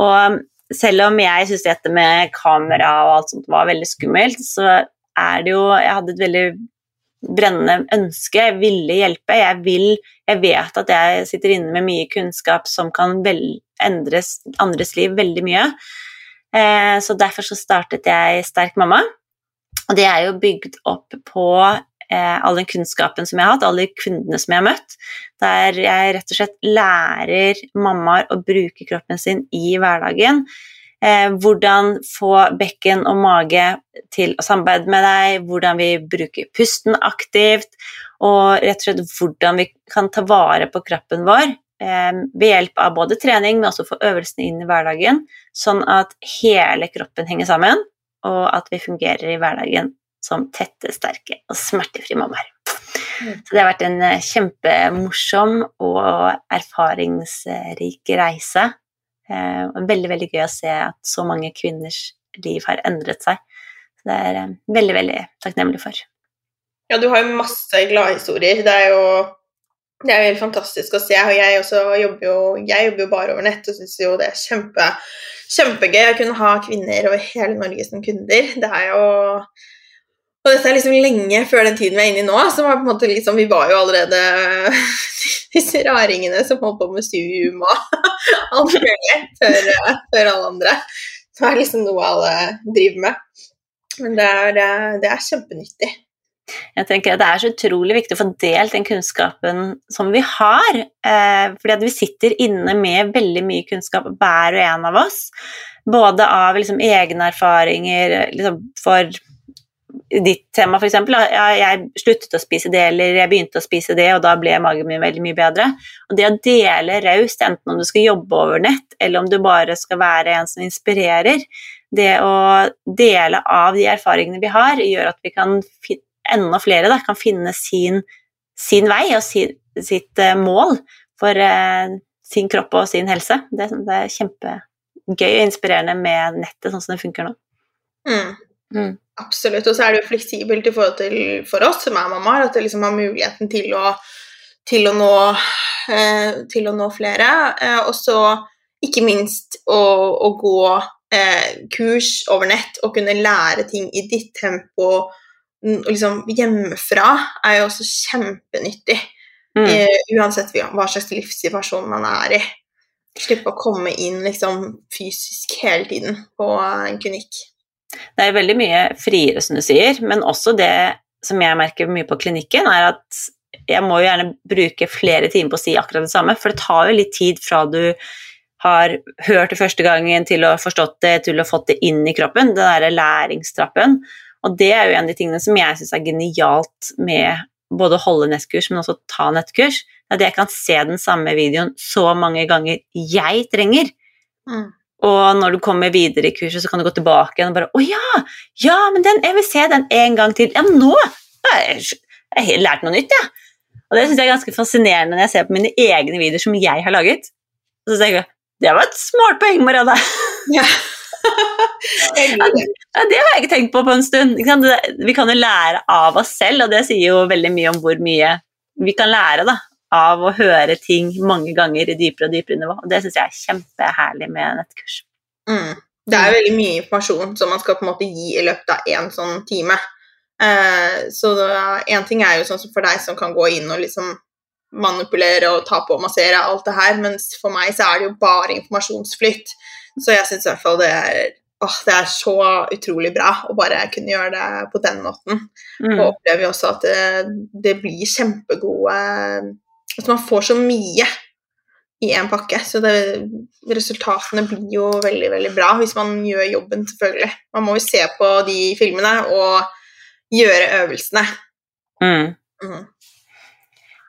Og selv om jeg syntes dette med kamera og alt sånt var veldig skummelt, så er det jo Jeg hadde et veldig brennende ønske. Jeg ville hjelpe. Jeg, vil, jeg vet at jeg sitter inne med mye kunnskap som kan vel, endre andres liv veldig mye. Eh, så derfor så startet jeg Sterk mamma. Og det er jo bygd opp på eh, all den kunnskapen som jeg har hatt, alle de kundene som jeg har møtt, der jeg rett og slett lærer mammaer å bruke kroppen sin i hverdagen. Eh, hvordan få bekken og mage til å samarbeide med deg, hvordan vi bruker pusten aktivt, og rett og slett hvordan vi kan ta vare på kroppen vår eh, ved hjelp av både trening, men også få øvelsene inn i hverdagen, sånn at hele kroppen henger sammen, og at vi fungerer i hverdagen som tette, sterke og smertefrie mammaer. Mm. Så det har vært en eh, kjempemorsom og erfaringsrik reise. Eh, veldig, veldig gøy å se at så mange kvinners liv har endret seg. Så det er eh, veldig, veldig takknemlig for. Ja, du har jo masse gladhistorier. Det er jo det er jo helt fantastisk å se. og Jeg jobber jo, jeg jobber jo bare over nett og syns jo det er kjempe, kjempegøy å kunne ha kvinner over hele Norge som kunder. Det er jo og dette er liksom lenge før den tiden vi er inne i nå. så var på en måte liksom, Vi var jo allerede disse raringene som holdt på med Zoom og alt mulig før, før, alle andre. Det er liksom noe alle driver med. Men det er, det er kjempenyttig. Jeg tenker at Det er så utrolig viktig å få delt den kunnskapen som vi har. Eh, fordi at vi sitter inne med veldig mye kunnskap, hver og en av oss. Både av liksom, egne erfaringer liksom, for ditt tema, f.eks. Jeg sluttet å spise det, eller jeg begynte å spise det, og da ble magen min veldig mye bedre. Og det å dele raust, enten om du skal jobbe over nett, eller om du bare skal være en som inspirerer, det å dele av de erfaringene vi har, gjør at vi kan enda flere da, kan finne sin, sin vei og sin, sitt uh, mål for eh, sin kropp og sin helse. Det, det, er kjempegøy og inspirerende med nettet sånn som det funker nå. Mm. Mm. Absolutt. Og så er det jo fleksibelt i forhold til for oss som er mammaer, at det liksom har muligheten til å, til å, nå, eh, til å nå flere. Eh, og så ikke minst å, å gå eh, kurs over nett og kunne lære ting i ditt tempo liksom hjemmefra, er jo også kjempenyttig. Mm. Eh, uansett hva slags livssituasjon man er i. Slippe å komme inn liksom fysisk hele tiden på en klinikk. Det er veldig mye friere, som du sier, men også det som jeg merker mye på klinikken, er at jeg må jo gjerne bruke flere timer på å si akkurat det samme, for det tar jo litt tid fra du har hørt det første gangen til å ha forstått det, til å ha fått det inn i kroppen, den derre læringstrappen. Og det er jo en av de tingene som jeg syns er genialt med både å holde nettkurs, men også ta nettkurs, at jeg kan se den samme videoen så mange ganger jeg trenger. Mm. Og når du kommer videre i kurset, så kan du gå tilbake igjen og bare 'Å ja! Ja, men den, jeg vil se den en gang til.' Ja, men nå har jeg lært noe nytt, jeg. Ja. Og det syns jeg er ganske fascinerende når jeg ser på mine egne videoer som jeg har laget. Og så tenker jeg det var et smart poeng, Marianne. Ja. ja, det har jeg ikke tenkt på på en stund. Vi kan jo lære av oss selv, og det sier jo veldig mye om hvor mye vi kan lære da, av å høre ting mange ganger i dypere og dypere nivå. Og det syns jeg er kjempeherlig med nettkurs. Mm. Det er veldig mye informasjon som man skal på en måte gi i løpet av én sånn time. Eh, så én ting er jo sånn som for deg som kan gå inn og liksom manipulere og ta på og massere alt det her, mens for meg så er det jo bare informasjonsflytt. Så jeg syns i hvert fall det er åh, det er så utrolig bra å bare kunne gjøre det på den måten. Mm. Og opplever jo også at det, det blir kjempegode at man får så mye i én pakke. Så det, resultatene blir jo veldig, veldig bra hvis man gjør jobben, selvfølgelig. Man må jo se på de filmene og gjøre øvelsene. Mm. Mm.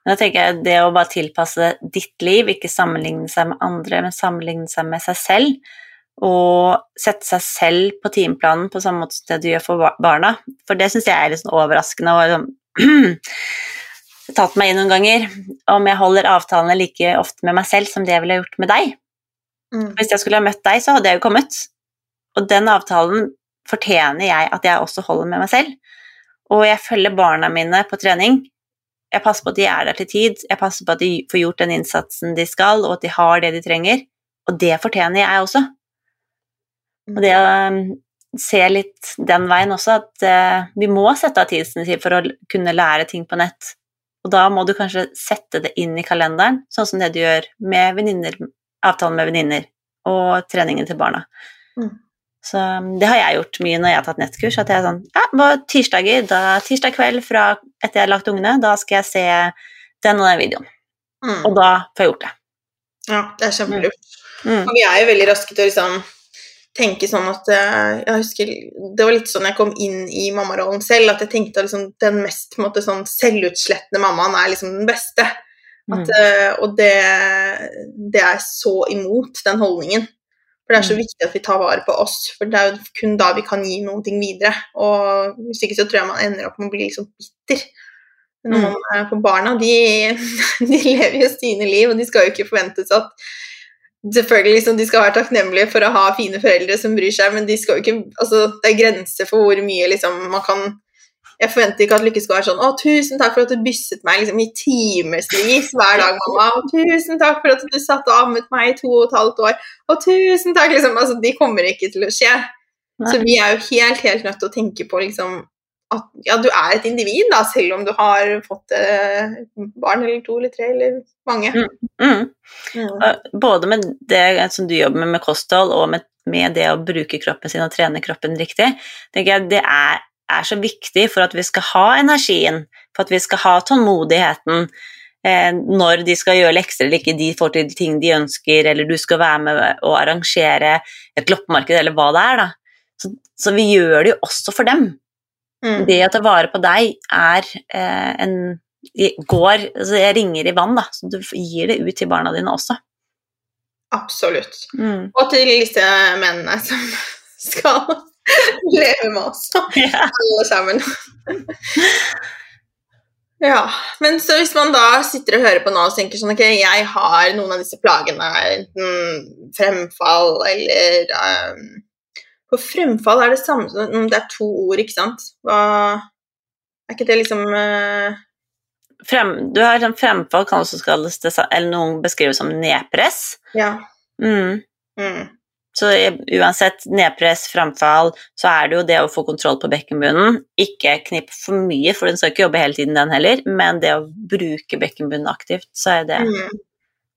Da tenker jeg det å bare tilpasse ditt liv, ikke sammenligne seg med andre, men sammenligne seg med seg selv. Og sette seg selv på timeplanen på samme måte som det du gjør for barna. For det syns jeg er litt sånn overraskende. Og liksom tatt meg inn noen ganger om jeg holder avtalene like ofte med meg selv som det jeg ville gjort med deg. Mm. Hvis jeg skulle ha møtt deg, så hadde jeg jo kommet. Og den avtalen fortjener jeg at jeg også holder med meg selv. Og jeg følger barna mine på trening Jeg passer på at de er der til tid, jeg passer på at de får gjort den innsatsen de skal, og at de har det de trenger. Og det fortjener jeg også. Og det å um, se litt den veien også, at uh, vi må sette av tid for å kunne lære ting på nett. Og da må du kanskje sette det inn i kalenderen, sånn som det du gjør med veninner, avtalen med venninner og treningen til barna. Mm. Så um, det har jeg gjort mye når jeg har tatt nettkurs. At jeg er sånn Ja, tirsdager, da, tirsdag kveld fra etter jeg har lagt ungene, da skal jeg se den og den videoen. Mm. Og da får jeg gjort det. Ja, det er kjempelurt. Mm. Og vi er jo veldig raske til å liksom tenke sånn at eh, Jeg husker det var litt sånn jeg kom inn i mammarollen selv, at jeg tenkte at liksom, den mest måte, sånn selvutslettende mammaen er liksom den beste. At, mm. uh, og det, det, er så imot den holdningen. For det er så mm. viktig at vi tar vare på oss, for det er jo kun da vi kan gi noen ting videre. Og hvis ikke så tror jeg man ender opp med å bli liksom bitter. Noen mm. på barna, de, de, lever jo sine liv, og de skal jo ikke forventes at Selvfølgelig liksom, De skal være takknemlige for å ha fine foreldre som bryr seg, men de ikke, altså, det er grenser for hvor mye liksom, man kan jeg forventer ikke at Lykke skal være sånn 'Å, tusen takk for at du bysset meg liksom, i timevis hver dag, mamma.' 'Og tusen takk for at du satt og ammet meg i to og et halvt år.' 'Og tusen takk.' Liksom, altså, de kommer ikke til å skje. Nei. Så vi er jo helt, helt nødt til å tenke på liksom, at ja, du er et individ, da, selv om du har fått eh, barn eller to eller tre eller mange. Mm, mm. Mm. Både med det som du jobber med med kosthold, og med, med, det å bruke kroppen sin og trene kroppen riktig, tenker jeg det er er så viktig for at vi skal ha energien, for at vi skal ha tålmodigheten eh, når de skal gjøre lekser eller ikke de får til ting de ønsker, eller du skal være med og arrangere et loppemarked, eller hva det er. da. Så, så, vi gjør det jo også for dem. Mm. Det å ta vare på deg er eh, en går altså Jeg ringer i vann, da, så du gir det ut til barna dine også. Absolutt. Mm. Og til disse mennene som skal leve med oss, yeah. alle sammen. ja. Men så hvis man da sitter og hører på nå og tenker sånn Ok, jeg har noen av disse plagene, enten fremfall eller um, For fremfall er det samme som det er to ord, ikke sant? Hva Er ikke det liksom uh, Frem, du har sånn fremfall kan også kalles det, eller noen beskriver som nedpress. Ja. Mm. Mm. Så uansett nedpress, framfall, så er det jo det å få kontroll på bekkenbunnen. Ikke knipp for mye, for den skal ikke jobbe hele tiden, den heller, men det å bruke bekkenbunnen aktivt, så er det mm.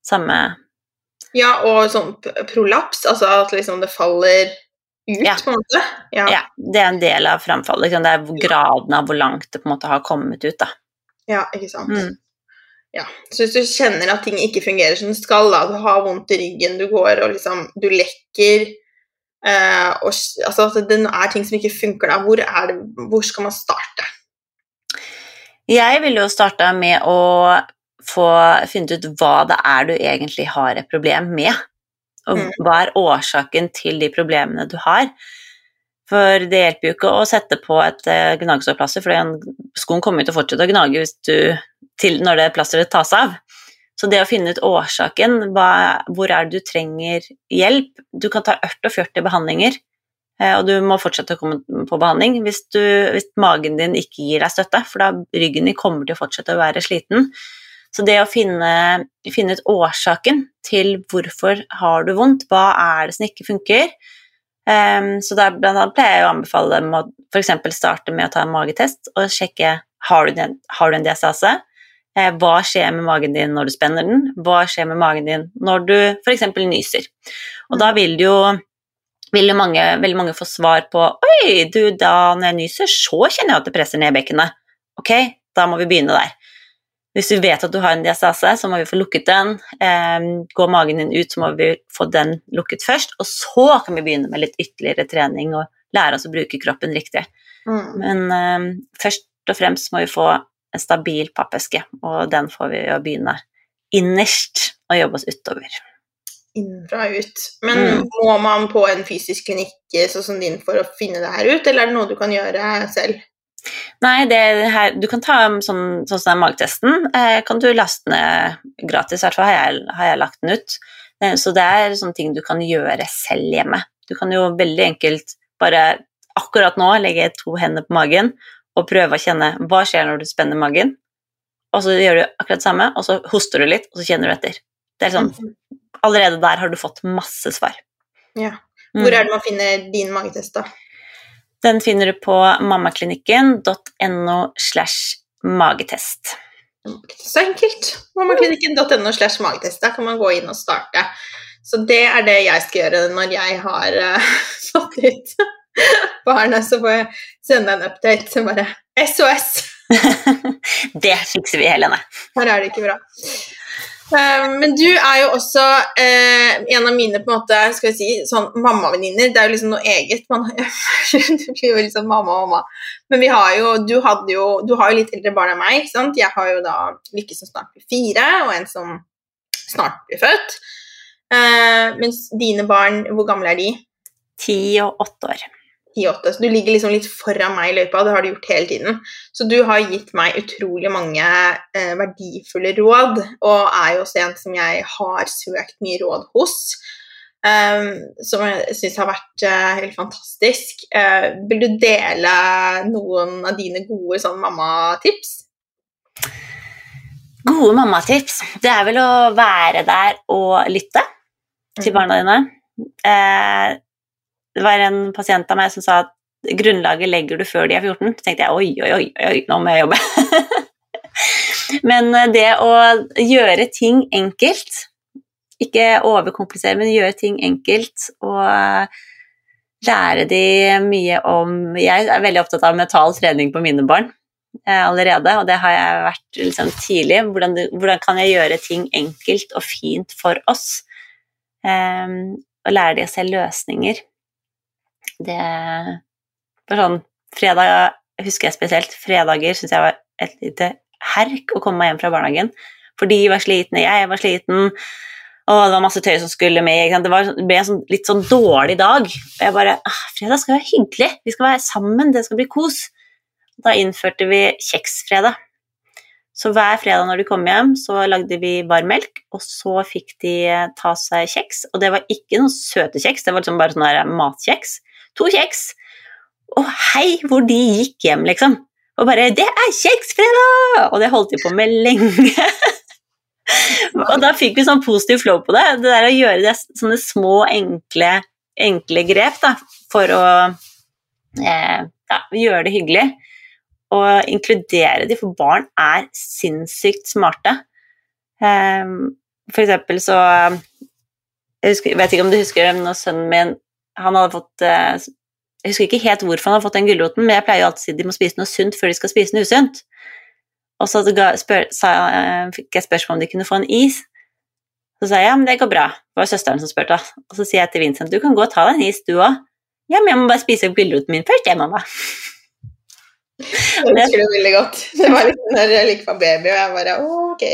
samme Ja, og sånn prolaps, altså at liksom det faller ut, ja. på en måte. Ja. ja. det er en del av framfallet. Det er graden av hvor langt det på en måte har kommet ut, da. Ja, ikke sant. Mm. Ja, så hvis du kjenner at ting ikke fungerer som det skal, da, du har vondt i ryggen, du går og liksom Du lekker eh, og, Altså det er ting som ikke funker da, hvor, det, hvor skal man starte? Jeg ville jo starta med å få funnet ut hva det er du egentlig har et problem med. Og mm. hva er årsaken til de problemene du har. For det hjelper jo ikke å sette på et uh, gnagsårplaster, for skoen kommer jo til å fortsette å gnage du, til, når det plasteret tas av. Så det å finne ut årsaken, hva, hvor er det du trenger hjelp Du kan ta 48 behandlinger, uh, og du må fortsette å komme på behandling hvis, du, hvis magen din ikke gir deg støtte, for da ryggen din kommer til å fortsette å være sliten. Så det å finne, finne ut årsaken til hvorfor har du vondt, hva er det som ikke funker, Um, så da blant annet pleier jeg å anbefale dem å f.eks. starte med å ta en magetest og sjekke har du, har du en diastase. Uh, hva skjer med magen din når du spenner den? Hva skjer med magen din når du f.eks. nyser? Og da vil jo, vil mange, veldig mange få svar på Oi, du, da når jeg nyser, så kjenner jeg at det presser ned bekkenet. Ok, da må vi begynne der. Hvis vi vet at du har en diastase, så må vi få lukket den. Eh, går magen din ut, så må vi få den lukket først. Og så kan vi begynne med litt ytterligere trening og lære oss å bruke kroppen riktig. Mm. Men eh, først og fremst må vi få en stabil pappeske, og den får vi å begynne innerst og jobbe oss utover. Innenfra ut. Men mm. må man på en fysisk klinikk sånn som din for å finne det her ut, eller er det noe du kan gjøre selv? Nei, her, du kan ta sånn, sånn som magetesten. Eh, kan du laste ned gratis, i hvert fall har jeg, har jeg lagt den ut. Eh, så det er sånne ting du kan gjøre selv hjemme. Du kan jo veldig enkelt bare akkurat nå legge to hender på magen og prøve å kjenne hva skjer når du spenner magen, og så gjør du akkurat det samme, og så hoster du litt, og så kjenner du etter. Det er sånn, Allerede der har du fått masse svar. Ja. Mm. Hvor er det man finner din magetest, da? Den finner du på mammaklinikken.no slash magetest. Så enkelt. Mammaklinikken.no slash magetest. Der kan man gå inn og starte. Så det er det jeg skal gjøre når jeg har uh, fått ut barnet. Så får jeg sende en update som bare SOS. det fikser vi, Helene. Her er det ikke bra. Uh, men du er jo også eh, en av mine på en måte, skal vi si, sånn mammavenninner. Det er jo liksom noe eget. Man blir jo liksom mamma og mamma. Men vi har jo, du, hadde jo, du har jo litt eldre barn enn meg. ikke sant? Jeg har jo da Lykke som snart blir fire, og en som snart blir født. Eh, mens dine barn, hvor gamle er de? Ti og åtte år. 10-8, så du ligger liksom litt foran meg i løypa, det har du gjort hele tiden. Så du har gitt meg utrolig mange eh, verdifulle råd, og er jo også en som jeg har søkt mye råd hos. Um, som jeg syns har vært uh, helt fantastisk. Uh, vil du dele noen av dine gode sånn mammatips? Gode mammatips? Det er vel å være der og lytte til barna dine. Uh, det var en pasient av meg som sa at grunnlaget legger du før de er 14. Så tenkte jeg oi, oi, oi, oi nå må jeg jobbe. men det å gjøre ting enkelt, ikke overkomplisere, men gjøre ting enkelt og lære de mye om Jeg er veldig opptatt av mental trening på mine barn eh, allerede, og det har jeg vært liksom, tidlig. Hvordan, hvordan, kan jeg gjøre ting enkelt og fint for oss? Um, og lære de å se løsninger det var sånn Fredag husker jeg spesielt. Fredager syns jeg var et lite herk å komme meg hjem fra barnehagen. For de var slitne, jeg var sliten, og det var masse tøy som skulle med. Det, var, det ble en sånn, litt sånn dårlig dag. Og jeg bare ah, Fredag skal være hyggelig. Vi skal være sammen. Det skal bli kos. Da innførte vi kjeksfredag. Så hver fredag når de kom hjem, så lagde vi varm melk, og så fikk de ta seg kjeks. Og det var ikke noen søte kjeks, det var liksom bare sånn matkjeks to kjeks. Og hei hvor de gikk hjem, liksom. Og bare 'Det er kjeksfredag!' Og det holdt de på med lenge. og da fikk vi sånn positiv flow på det. Det der å gjøre det, sånne små, enkle, enkle grep da, for å eh, ja, gjøre det hyggelig. Og inkludere de, for barn er sinnssykt smarte. Um, for eksempel så Jeg husker, vet ikke om du husker når sønnen min han hadde fått eh, Jeg husker ikke helt hvorfor han hadde fått den gulroten, men jeg pleier jo alltid å si de må spise noe sunt før de skal spise noe usunt. Og så spør, sa, eh, fikk jeg spørsmål om de kunne få en is. Så sa jeg ja, men det går bra. Det var søsteren som spurte. Og så sier jeg til Vincent du kan gå og ta deg en is, du òg. Ja, men jeg må bare spise opp gulroten min først, jeg, mamma. Jeg husker det veldig godt. Det var litt når jeg likte på baby, og jeg bare ok.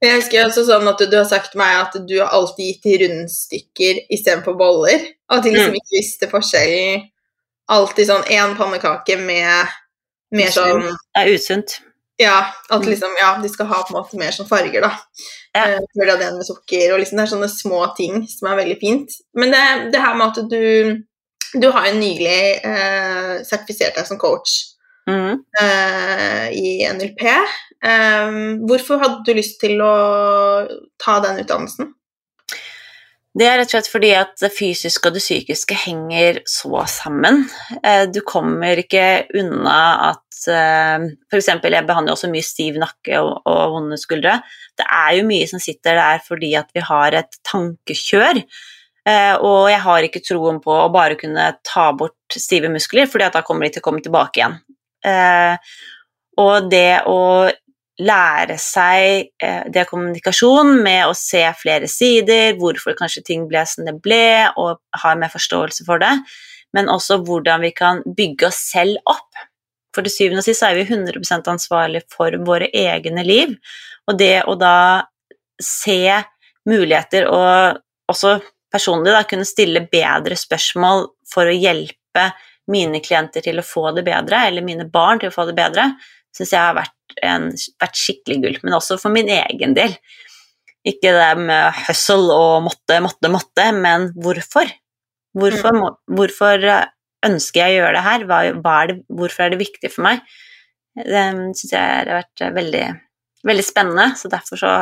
Jeg husker også sånn at du har sagt meg at du har alltid gitt rundstykker istedenfor boller. Og at mm. mm. ikke visste forskjellen. Alltid sånn én pannekake med mer sånn Det er usunt. Ja, at mm. liksom, ja, de skal ha på en måte mer sånn farger, da. Ja. Uh, før det med sukker, og liksom det er sånne små ting som er veldig fint. Men det, det her med at du Du har jo nylig eh, sertifisert deg som coach mm. eh, i NLP. Um, hvorfor hadde du lyst til å ta den utdannelsen? Det er rett og slett fordi at det fysiske og det psykiske henger så sammen. Eh, du kommer ikke unna at eh, F.eks. jeg behandler også mye stiv nakke og, og vonde skuldre. Det er jo mye som sitter der fordi at vi har et tankekjør. Og jeg har ikke troen på å bare kunne ta bort stive muskler, fordi at da kommer de til å komme tilbake igjen. Og det å lære seg eh, det kommunikasjon med å se flere sider, hvorfor kanskje ting ble som det ble, og ha mer forståelse for det, men også hvordan vi kan bygge oss selv opp. For til syvende og sist er vi 100% ansvarlig for våre egne liv, og det å da se muligheter og også personlig da, kunne stille bedre spørsmål for å hjelpe mine klienter til å få det bedre, eller mine barn til å få det bedre, syns jeg har vært en, vært skikkelig gull, men også for min egen del. Ikke det med hustle og måtte, måtte, måtte, men hvorfor? Hvorfor, mm. hvorfor ønsker jeg å gjøre det her? Hva, hva er det, hvorfor er det viktig for meg? Det syns jeg har vært veldig, veldig spennende, så derfor så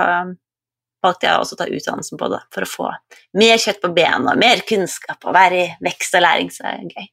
valgte jeg også å ta utdannelsen på det, for å få mer kjøtt på bena, mer kunnskap og være i vekst og læring, så det er gøy.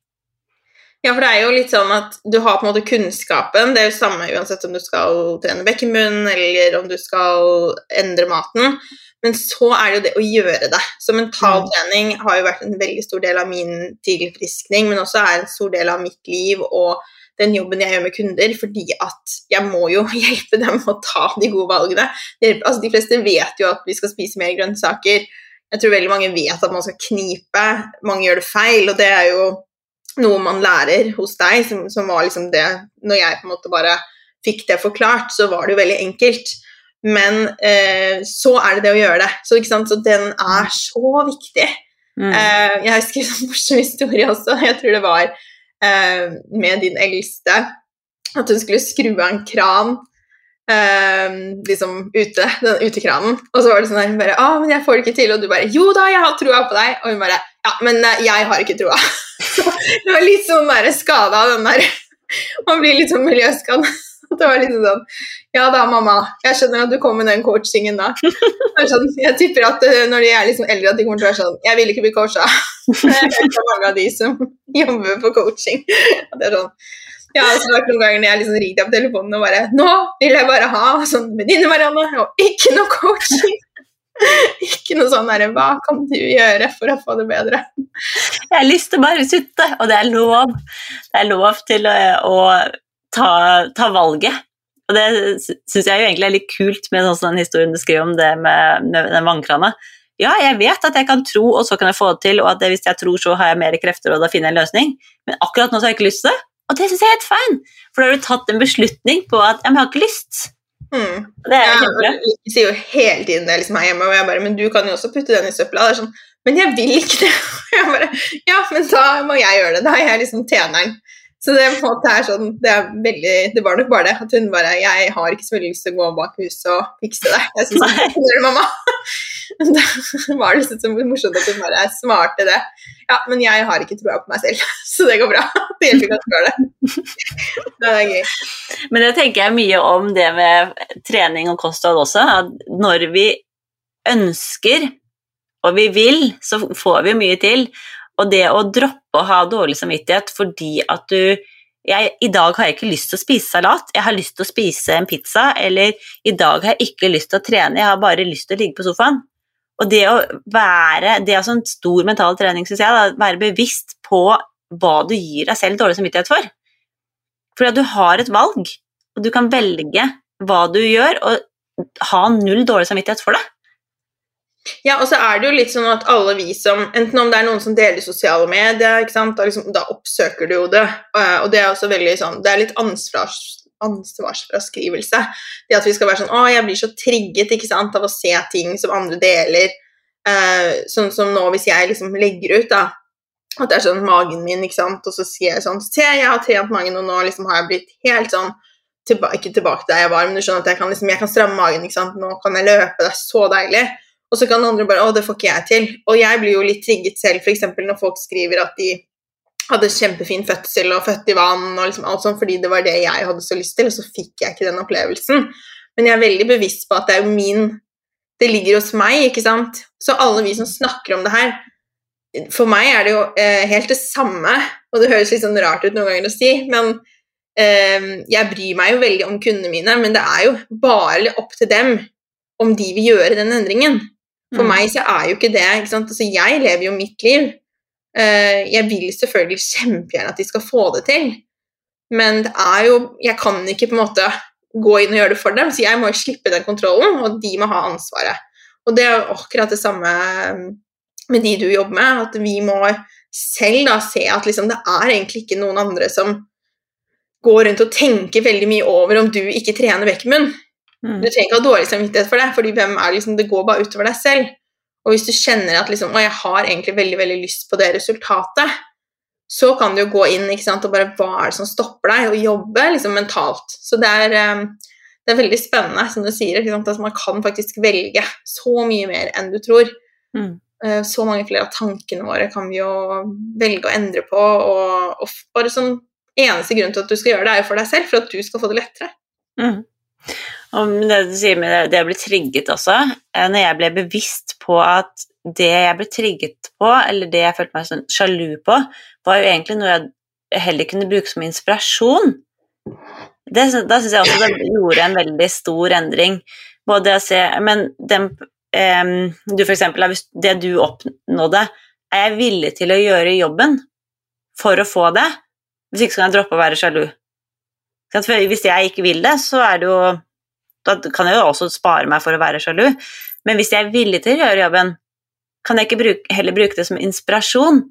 Ja, for det er jo litt sånn at du har på en måte kunnskapen. Det er jo samme uansett om du skal trene bekkenmunn eller om du skal endre maten. Men så er det jo det å gjøre det. Så mentaltrening mm. har jo vært en veldig stor del av min tilfriskning, men også er en stor del av mitt liv og den jobben jeg gjør med kunder, fordi at jeg må jo hjelpe dem å ta de gode valgene. Altså, de fleste vet jo at vi skal spise mer grønnsaker. Jeg tror veldig mange vet at man skal knipe. Mange gjør det feil, og det er jo noe man lærer hos deg, som, som, var liksom det Når jeg på en måte bare fikk det forklart, så var det jo veldig enkelt. Men eh, så er det det å gjøre det. Så, så den er så viktig. Mm. Eh, jeg husker en morsom historie også. Jeg tror det var eh, med din eldste. At hun skulle skru av en kran eh, liksom ute, den utekranen. Og så var det sånn her, hun bare 'Å, men jeg får det ikke til.' Og du bare 'Jo da, jeg har trua på deg.' Og hun bare 'Ja, men eh, jeg har ikke troa.' det var litt sånn der skada av den der Man blir litt sånn miljøskadd. Det var litt sånn Ja da, mamma, jeg skjønner at du kom med den coachingen da. Sånn, jeg tipper at eh, når de er liksom eldre, at de kommer til å være sånn Jeg vil ikke bli coacha. Det er mange av de som jobber på coaching. Det er sånn det har vært noen ganger når jeg liksom ringte på telefonen og bare 'Nå vil jeg bare ha sånn venninne, Marianne, og ikke noe coaching'. Noe sånn derre 'Hva kan du gjøre for å få det bedre?' Jeg har lyst til å bare sutte, og det er lov. Det er lov til å, å ta, ta, valget. Og det syns jeg jo egentlig er litt kult med sånn, den historien du skrev om det med, med den vannkrana. Ja, jeg vet at jeg kan tro, og så kan jeg få det til, og at hvis jeg tror, så har jeg mer krefter, og da finner jeg en løsning. Men akkurat nå så har jeg ikke lyst til det, og det syns jeg er helt fine. For da har du tatt en beslutning på at jeg har ikke lyst. Mm. Det er Jeg sier jo hele tiden det liksom her hjemme, og jeg bare Men du kan jo også putte den i søpla. Det sånn Men jeg vil ikke det. Jeg bare, ja, men da må jeg gjøre det. Da er jeg liksom tjeneren. Så det, sånn, det, veldig, det var nok bare det at hun bare Jeg har ikke så veldig lyst til å gå bak huset og fikse det. Jeg synes, det er mamma. Da var det liksom så morsomt at hun bare svarte det. Ja, men jeg har ikke troa på meg selv, så det går bra. Det hjelper ikke at det. Det er gøy. Men det tenker jeg mye om det med trening og kosthold også. At når vi ønsker og vi vil, så får vi mye til. Og det å droppe å ha dårlig samvittighet fordi at du jeg, I dag har jeg ikke lyst til å spise salat, jeg har lyst til å spise en pizza. Eller i dag har jeg ikke lyst til å trene, jeg har bare lyst til å ligge på sofaen. Og det å være Det er også en stor mental trening, syns jeg. Da, være bevisst på hva du gir deg selv dårlig samvittighet for. Fordi at du har et valg, og du kan velge hva du gjør, og ha null dårlig samvittighet for det. Ja, og så er det jo litt sånn at alle vi som Enten om det er noen som deler sosiale medier, da, liksom, da oppsøker du jo det. Og det er også veldig sånn Det er litt ansvars, ansvarsfraskrivelse. Det at vi skal være sånn Å, jeg blir så trigget ikke sant, av å se ting som andre deler. Eh, sånn som nå, hvis jeg liksom legger ut, da at det er sånn magen min, ikke sant, og så sier jeg sånn Se, jeg har trent magen, og nå liksom har jeg blitt helt sånn tilba Ikke tilbake der jeg var, men du skjønner at jeg kan, liksom, jeg kan stramme magen, ikke sant, nå kan jeg løpe, det er så deilig. Og så kan andre bare 'Å, det får ikke jeg til'. Og jeg blir jo litt trigget selv, f.eks. når folk skriver at de hadde kjempefin fødsel og født i vann og liksom alt sånt, fordi det var det jeg hadde så lyst til, og så fikk jeg ikke den opplevelsen. Men jeg er veldig bevisst på at det er jo min Det ligger hos meg, ikke sant. Så alle vi som snakker om det her For meg er det jo eh, helt det samme, og det høres litt sånn rart ut noen ganger å si, men eh, jeg bryr meg jo veldig om kundene mine, men det er jo bare opp til dem om de vil gjøre den endringen. For mm. meg så er jo ikke det ikke sant? Altså, Jeg lever jo mitt liv. Uh, jeg vil selvfølgelig kjempegjerne at de skal få det til, men det er jo Jeg kan ikke på en måte gå inn og gjøre det for dem, så jeg må jo slippe den kontrollen, og de må ha ansvaret. Og det er jo akkurat det samme med de du jobber med, at vi må selv da se at liksom, det er egentlig ikke noen andre som går rundt og tenker veldig mye over om du ikke trener bekkenmunn. Mm. Du trenger ikke ha dårlig samvittighet for det, fordi hvem er liksom, det går bare utover deg selv. Og hvis du kjenner at liksom, jeg har egentlig veldig veldig lyst på det resultatet, så kan du jo gå inn sant, og bare Hva er det som stopper deg? Og jobbe liksom, mentalt. Så det er, ehm, det er veldig spennende, som du sier. Sant, at man kan faktisk velge så mye mer enn du tror. Mm. Eh, så mange flere av tankene våre kan vi jo velge å endre på, og, og bare sånn eneste grunn til at du skal gjøre det, er jo for deg selv, for at du skal få det lettere. Mm. Og det du sier med det å bli trigget også, eh, når jeg ble bevisst på at det jeg ble trigget på, eller det jeg følte meg sånn sjalu på, var jo egentlig noe jeg heller kunne bruke som inspirasjon. Det, da syns jeg også det gjorde en veldig stor endring. Både å se Men den, um, du for eksempel, det du oppnådde, er jeg villig til å gjøre jobben for å få det? Hvis ikke så kan jeg droppe å være sjalu. Hvis jeg ikke vil det, så er det jo Da kan jeg jo også spare meg for å være sjalu. Men hvis jeg er villig til å gjøre jobben, kan jeg ikke bruke, heller bruke det som inspirasjon?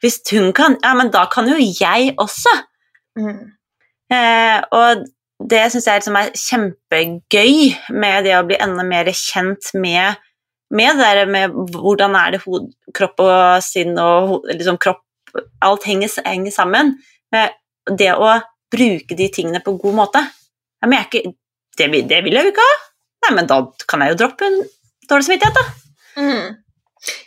Hvis hun kan, ja, men da kan jo jeg også. Mm. Eh, og det syns jeg liksom er kjempegøy med det å bli enda mer kjent med, med det der med hvordan er det hod, kropp og sinn og liksom kropp Alt henger, henger sammen. Det å bruke de tingene på en god måte. Ja, men ikke, det, det, vil jeg jo ikke ha. Nei, men da kan jeg jo droppe en dårlig samvittighet, da. Mm.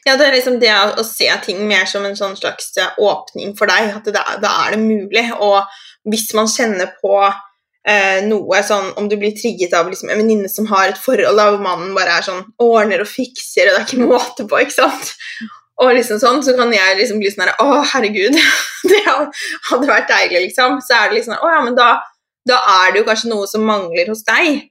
Ja, det er liksom det å, se ting mer som en sånn slags eh, åpning for deg. At da er det mulig. Og hvis man kjenner på eh, noe sånn Om du blir trigget av liksom, en venninne som har et forhold der hvor mannen bare er sånn ordner og fikser, og det er ikke måte på, ikke sant? Og liksom sånn, så kan jeg liksom bli sånn her Å, herregud, det hadde vært deilig, liksom. Så er det liksom Å ja, men da, da er det jo kanskje noe som mangler hos deg.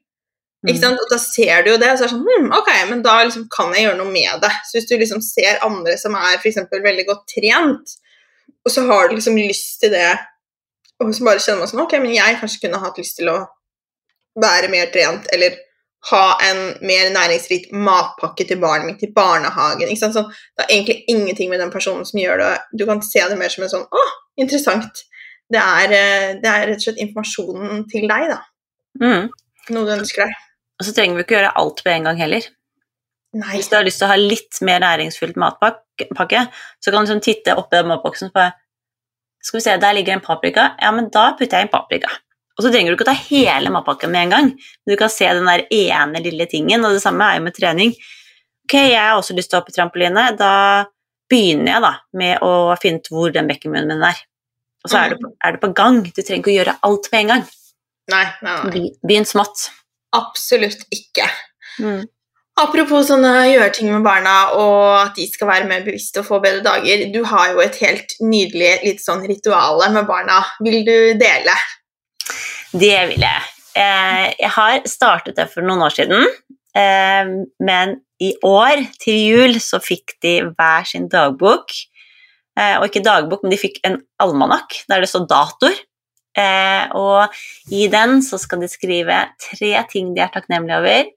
Ikke mm. sant? Og da ser du jo det, og så er det sånn hm, Ok, men da liksom kan jeg gjøre noe med det. Så hvis du liksom ser andre som er f.eks. veldig godt trent, og så har du liksom lyst til det, og så bare kjenner man sånn Ok, men jeg kanskje kunne hatt lyst til å være mer trent, eller ha en mer næringsrik matpakke til barnet mitt i barnehagen. ikke sant? Sånn, det er egentlig ingenting med den personen som gjør det. Du kan se det mer som en sånn Å, interessant. Det er, eh, det er rett og slett informasjonen til deg, da. Mm. Noe du ønsker deg. Og så trenger vi ikke gjøre alt på en gang heller. Nei. Hvis du har lyst til å ha litt mer næringsfylt matpakke, så kan du liksom titte oppi den matboksen på Skal vi se, der ligger en paprika. Ja, men da putter jeg inn paprika. Og så trenger du ikke å ta hele matpakken med en gang. Du kan se den der ene lille tingen, og det samme er jo med trening. Ok, jeg har også lyst til å hoppe trampoline. Da begynner jeg da med å finne ut hvor den bekkenmunnen min er. Og så er, mm. er det, på gang. Du trenger ikke å gjøre alt med en gang. Nei, nei, nei. Begynn smått. Absolutt ikke. Mm. Apropos sånne gjøre ting med barna og at de skal være mer bevisste og få bedre dager. Du har jo et helt nydelig litt sånn rituale med barna. Vil du dele? Det vil jeg. Eh, jeg har startet det for noen år siden, eh, men i år, til jul, så fikk de hver sin dagbok. Eh, og ikke dagbok, men de fikk en almanakk der det står datoer. Eh, og i den så skal de skrive tre ting de er takknemlige over,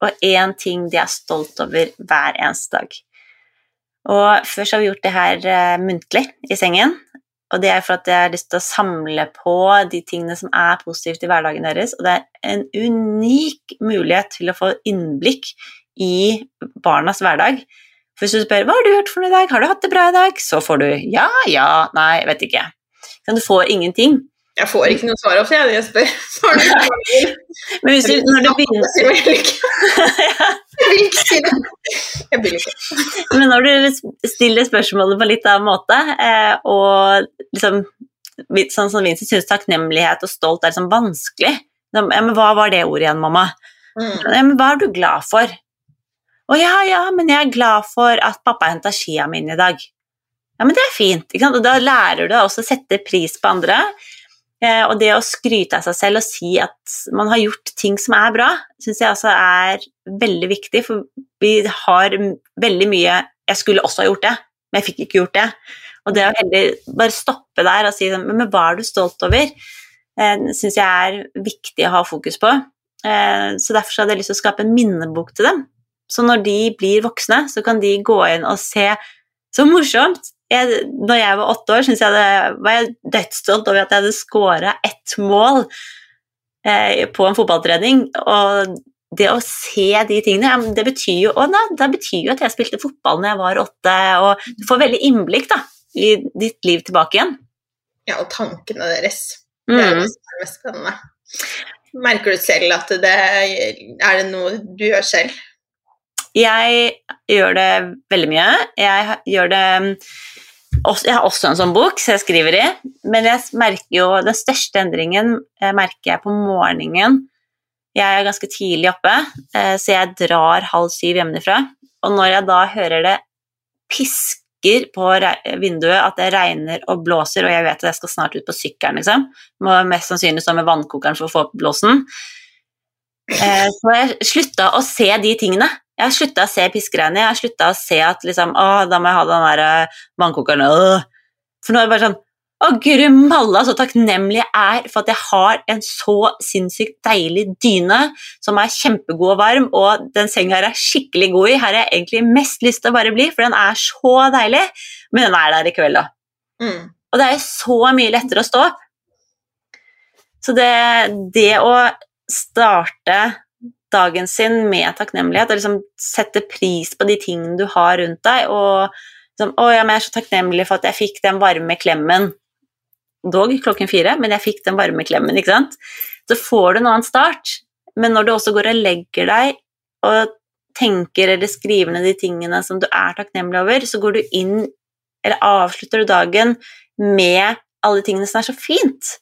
og én ting de er stolt over hver eneste dag. Og først har vi gjort det her eh, muntlig i sengen. Og det er for at jeg har lyst til å samle på de tingene som er positivt i hverdagen deres. Og det er en unik mulighet til å få innblikk i barnas hverdag. Hvis du spør hva har du gjort for noe i dag, har du hatt det bra i dag, så får du ja, ja, nei, vet ikke. Så du får ingenting. Jeg får ikke noe svar ofte, jeg, jeg spør. Men hvis du, når du begynner Jeg vil ikke si det. Jeg vil ikke. Men når du stiller spørsmålet på litt annen måte, eh, og liksom Sånn som Vincent syns takknemlighet og stolt er liksom vanskelig ja, men Hva var det ordet igjen, mamma? Mm. Ja, men hva er du glad for? Å ja, ja, men jeg er glad for at pappa henta skia mine i dag. Ja, men det er fint. Og da lærer du også å sette pris på andre. Eh, og det å skryte av seg selv og si at man har gjort ting som er bra, syns jeg altså er veldig viktig, for vi har veldig mye Jeg skulle også ha gjort det, men jeg fikk ikke gjort det. Og det å heller bare stoppe der og si Men hva er du stolt over? Eh, syns jeg er viktig å ha fokus på. Eh, så derfor hadde jeg lyst til å skape en minnebok til dem. Så når de blir voksne, så kan de gå inn og se Så morsomt! jeg, når jeg var åtte år, jeg det, var jeg dødsstolt over at jeg hadde scora ett mål eh, på en fotballtrening. Og det å se de tingene, det betyr jo, da, det betyr jo at jeg spilte fotball når jeg var åtte, og du får veldig innblikk da, i ditt liv tilbake igjen. Ja, og tankene deres. Det er mm. det som er mest spennende. Merker du selv at det er det noe du gjør selv? Jeg gjør det veldig mye. Jeg gjør det jeg har også en sånn bok som jeg skriver i, men jeg merker jo den største endringen jeg merker jeg på morgenen. Jeg er ganske tidlig oppe, eh, så jeg drar halv syv hjemmefra. Og når jeg da hører det pisker på vinduet, at det regner og blåser, og jeg vet at jeg skal snart ut på sykkelen, liksom, må mest sannsynlig stå med vannkokeren for å få opp blåsen, eh, så jeg slutta å se de tingene. Jeg har slutta å se piskeregnet, jeg har slutta å se at liksom, å, da må jeg ha den der eh, vannkokeren, øh. For nå er det bare sånn, å guri malla, så takknemlig jeg er for at jeg har en så sinnssykt deilig dyne som er kjempegod og varm, og den senga her er skikkelig god i. Her har jeg egentlig mest lyst til å bare bli, for den er så deilig, men den er der i kveld, da. Mm. Og det er jo så mye lettere å stå opp. Så det, det å starte dagen sin med takknemlighet, og liksom sette pris på de tingene du har rundt deg, og liksom, å, ja, men jeg er så takknemlig for at jeg fikk den varme klemmen, dog klokken fire, men jeg fikk den varme klemmen, ikke sant? Så får du en annen start, men når du også går og legger deg og tenker eller skriver ned de tingene som du er takknemlig over, så går du inn, eller avslutter du dagen med alle tingene som er så fint.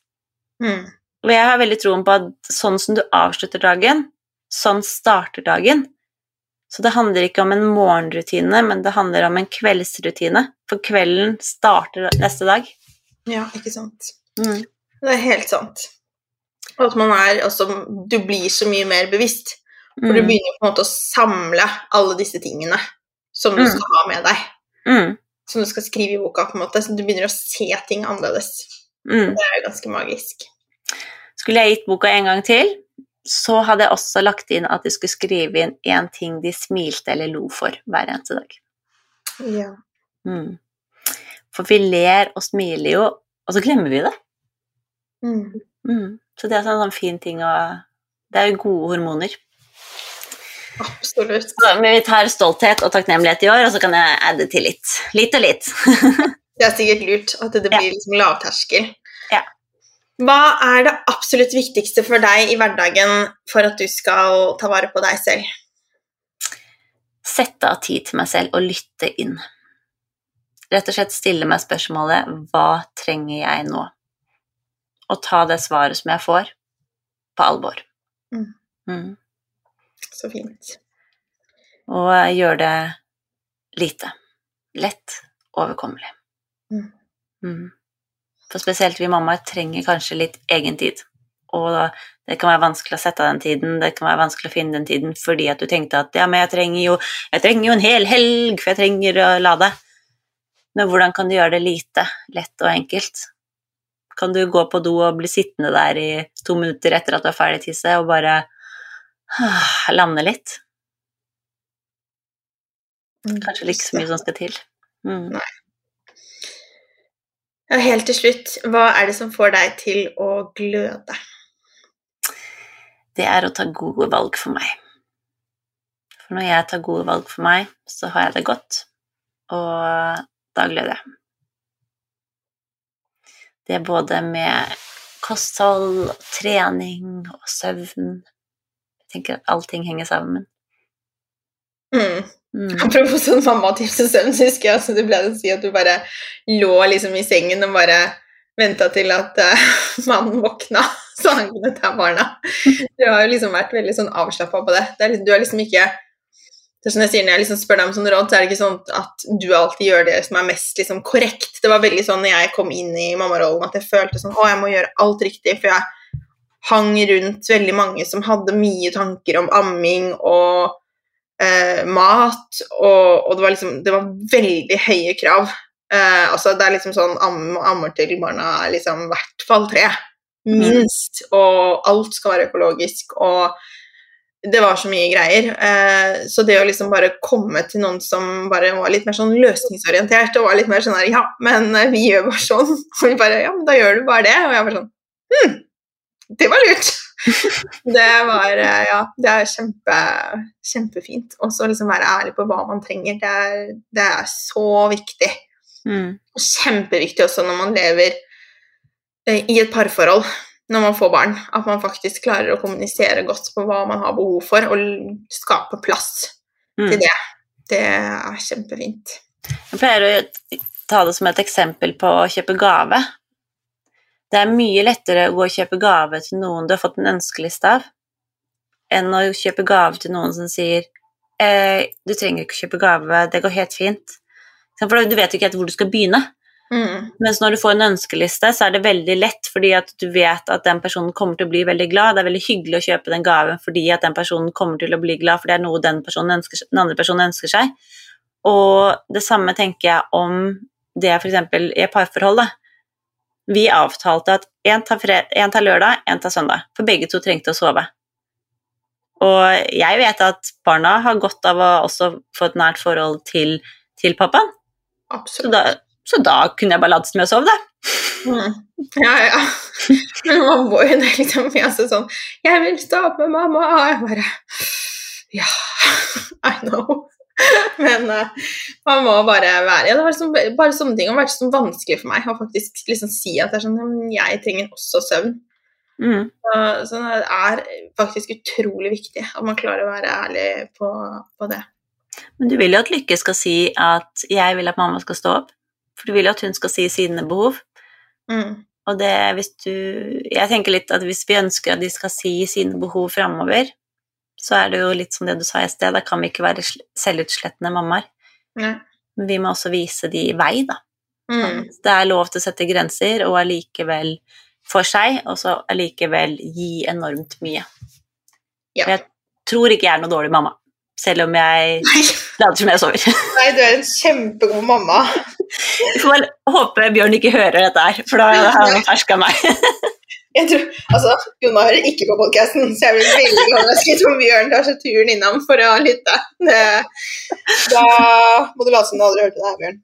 Mm. Og jeg har veldig troen på at sånn som du avslutter dagen, sånn starter dagen. Så det handler ikke om en morgenrutine, men det handler om en kveldsrutine. For kvelden starter neste dag. Ja, ikke sant. Mm. Det er helt sant. Og at man er altså Du blir så mye mer bevisst. For du Mm. begynner på en måte å samle alle disse tingene som du Mm. skal ha med deg. Mm. Som du skal skrive i boka, på en måte. Så du begynner å se ting annerledes. Mm. Det er jo ganske magisk. Skulle jeg gitt boka en gang til, så hadde jeg også lagt inn at de skulle skrive inn én ting de smilte eller lo for hver eneste dag. Ja. Mm. For vi ler og smiler jo, og så glemmer vi det. Mm. Mm. Så det er sånn, sånn fin ting å Det er jo gode hormoner. Absolutt. Så, men vi tar stolthet og takknemlighet i år, og så kan jeg adde til litt. Litt og litt. Det er sikkert lurt at det Ja. blir liksom lavterskel. Ja. Hva er det absolutt viktigste for deg i hverdagen for at du skal ta vare på deg selv? Sette av tid til meg selv og lytte inn. Rett og slett stille meg spørsmålet hva trenger jeg nå? Og ta det svaret som jeg får, på alvor. Mm. Mm. Så fint. Og gjøre det lite. Lett, overkommelig. Mm. For spesielt vi mammaer trenger kanskje litt egentid. Og da, det kan være vanskelig å sette av den tiden, det kan være vanskelig å finne den tiden fordi at du tenkte at ja, men jeg trenger jo, jeg trenger jo en hel helg, for jeg trenger å lade. Men hvordan kan du gjøre det lite, lett og enkelt? Kan du gå på do og bli sittende der i to minutter etter at du er ferdig tisse, og bare ah, lande litt? Mm. Kanskje ikke så mye som skal til. Mm. Ja, helt til slutt, hva er det som får deg til å gløde? Det er å ta gode valg for meg. For når jeg tar gode valg for meg, så har jeg det godt, og da gløder jeg. Det er både med kosthold, trening og søvn. Jeg tenker at allting henger sammen. Mm. Mm. Apropos sånn mammatips og søvn, så husker jeg også du pleide å si at du bare lå liksom i sengen og bare venta til at uh, mannen våkna, så han kunne ta barna. Du har jo liksom vært veldig sånn avslappa på det. det er, du er liksom ikke det er sånn jeg sier Når jeg liksom spør deg om sånn råd, så er det ikke sånn at du alltid gjør det som er mest liksom korrekt. Det var veldig sånn når jeg kom inn i mammarollen, at jeg følte sånn Å, jeg må gjøre alt riktig, for jeg hang rundt veldig mange som hadde mye tanker om amming og eh, mat, og, og det var liksom Det var veldig høye krav. Eh, altså det er liksom sånn am, ammer til barna er liksom i hvert fall tre. Minst. Og alt skal være økologisk. Og det var så mye greier. Eh, så det å liksom bare komme til noen som bare var litt mer sånn løsningsorientert, og var litt mer sånn her Ja, men eh, vi gjør bare sånn. Og vi bare Ja, men da gjør du bare det. Og jeg var sånn Hm, det var lurt. det var eh, Ja, det er kjempe, kjempefint. Og så liksom være ærlig på hva man trenger. Det er, det er så viktig. Mm. Og kjempeviktig også når man lever eh, i et parforhold, når man får barn, at man faktisk klarer å kommunisere godt på hva man har behov for, og skape plass Mm. til det. Det er kjempefint. Jeg pleier å ta det som et eksempel på å kjøpe gave. Det er mye lettere å gå og kjøpe gave til noen du har fått en ønskeliste av, enn å kjøpe gave til noen som sier eh, 'Du trenger ikke kjøpe gave, det går helt fint'. For du vet ikke helt hvor du skal begynne. Mm. Mens når du får en ønskeliste, så er det veldig lett, fordi at du vet at den personen kommer til å bli veldig glad. Det er veldig hyggelig å kjøpe den gaven fordi at den personen kommer til å bli glad, for det er noe den, ønsker, den andre personen ønsker seg. Og det samme tenker jeg om det f.eks. i et parforhold. da. Vi avtalte at én tar, tar, lørdag, én tar søndag, for begge to trengte å sove. Og jeg vet at barna har godt av å også få et nært forhold til, til pappaen. Absolutt. Så da, så da kunne jeg bare latt som jeg sov, da. Mm. Ja, ja. Men man må jo det, liksom. Er sånn 'Jeg vil stå opp med mamma.' Og jeg bare Ja, I know. Men uh, man må bare være ja, det var liksom, Bare sånne ting har vært så vanskelig for meg å faktisk liksom si at det er sånn, jeg trenger også søvn. Mm. Uh, så det er faktisk utrolig viktig at man klarer å være ærlig på, på det. Men du vil jo at Lykke skal si at 'jeg vil at mamma skal stå opp'? For du vil jo at hun skal si sine behov. Mm. Og det hvis du Jeg tenker litt at hvis vi ønsker at de skal si sine behov framover, så er det jo litt som det du sa i sted, da kan vi ikke være selvutslettende mammaer. Men vi må også vise de vei, da. Mm. Det er lov til å sette grenser, og allikevel for seg, og så allikevel gi enormt mye. Ja. Jeg tror ikke jeg er noe dårlig mamma, selv om jeg later som jeg sover. Nei, du er en kjempegod mamma. Vi får håpe Bjørn ikke hører dette her, for da har han ferska meg. Jeg tror, altså, Jonna hører ikke på podkasten, så jeg blir veldig skrive om Bjørn tar seg turen innom for å lytte. Da må du late som du aldri hørte det her, Bjørn.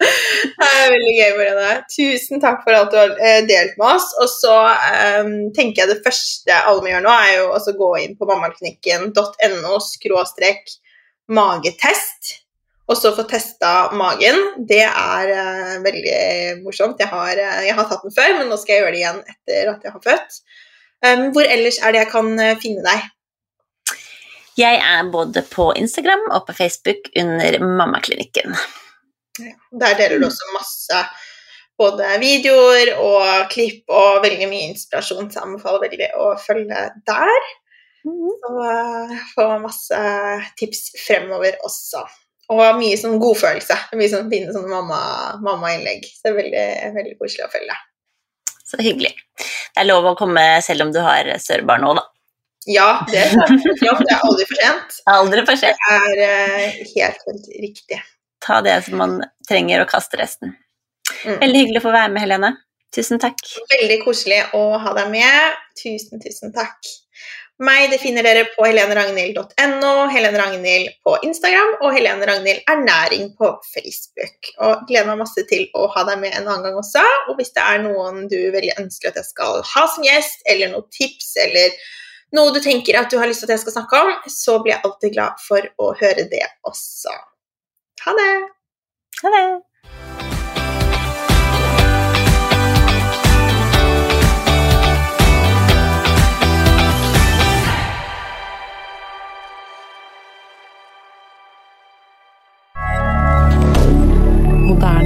Det er veldig gøy, Marianne. Tusen takk for alt du har eh, delt med oss. Og så um, tenker jeg det første alle må gjøre nå, er jo å gå inn på mammaklinikken.no magetest og så få testa magen. Det er uh, veldig morsomt. Jeg har, uh, jeg har, tatt den før, men nå skal jeg gjøre det igjen etter at jeg har født. Um, hvor ellers er det jeg kan uh, finne deg? Jeg er både på Instagram og på Facebook under Mammaklinikken. Ja, der deler du også masse både videoer og klipp og veldig mye inspirasjon, så jeg anbefaler veldig å følge der. og Så få masse tips fremover også. Og mye sånn godfølelse. Mye sånn fine sånn mamma-innlegg. Mamma så det er veldig, veldig koselig å følge. Så hyggelig. Det er lov å komme selv om du har større barn nå, da. Ja, det er, det er aldri for sent. Aldri for sent. Det er uh, helt, helt riktig. Ta det som man trenger, og kaste resten. Mm. Veldig hyggelig å få være med, Helene. Tusen takk. Veldig koselig å ha deg med. Tusen, tusen takk. Meg det finner dere på heleneragnhild.no, Helene Ragnhild på Instagram og Helene Ragnhild Ernæring på Facebook. Og gleder meg masse til å ha deg med en annen gang også. Og hvis det er noen du veldig ønsker at jeg skal ha som gjest, eller noen tips, eller noe du tenker at du har lyst til at jeg skal snakke om, så blir jeg alltid glad for å høre det også. Ha det! Ha det!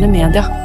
Moderne media.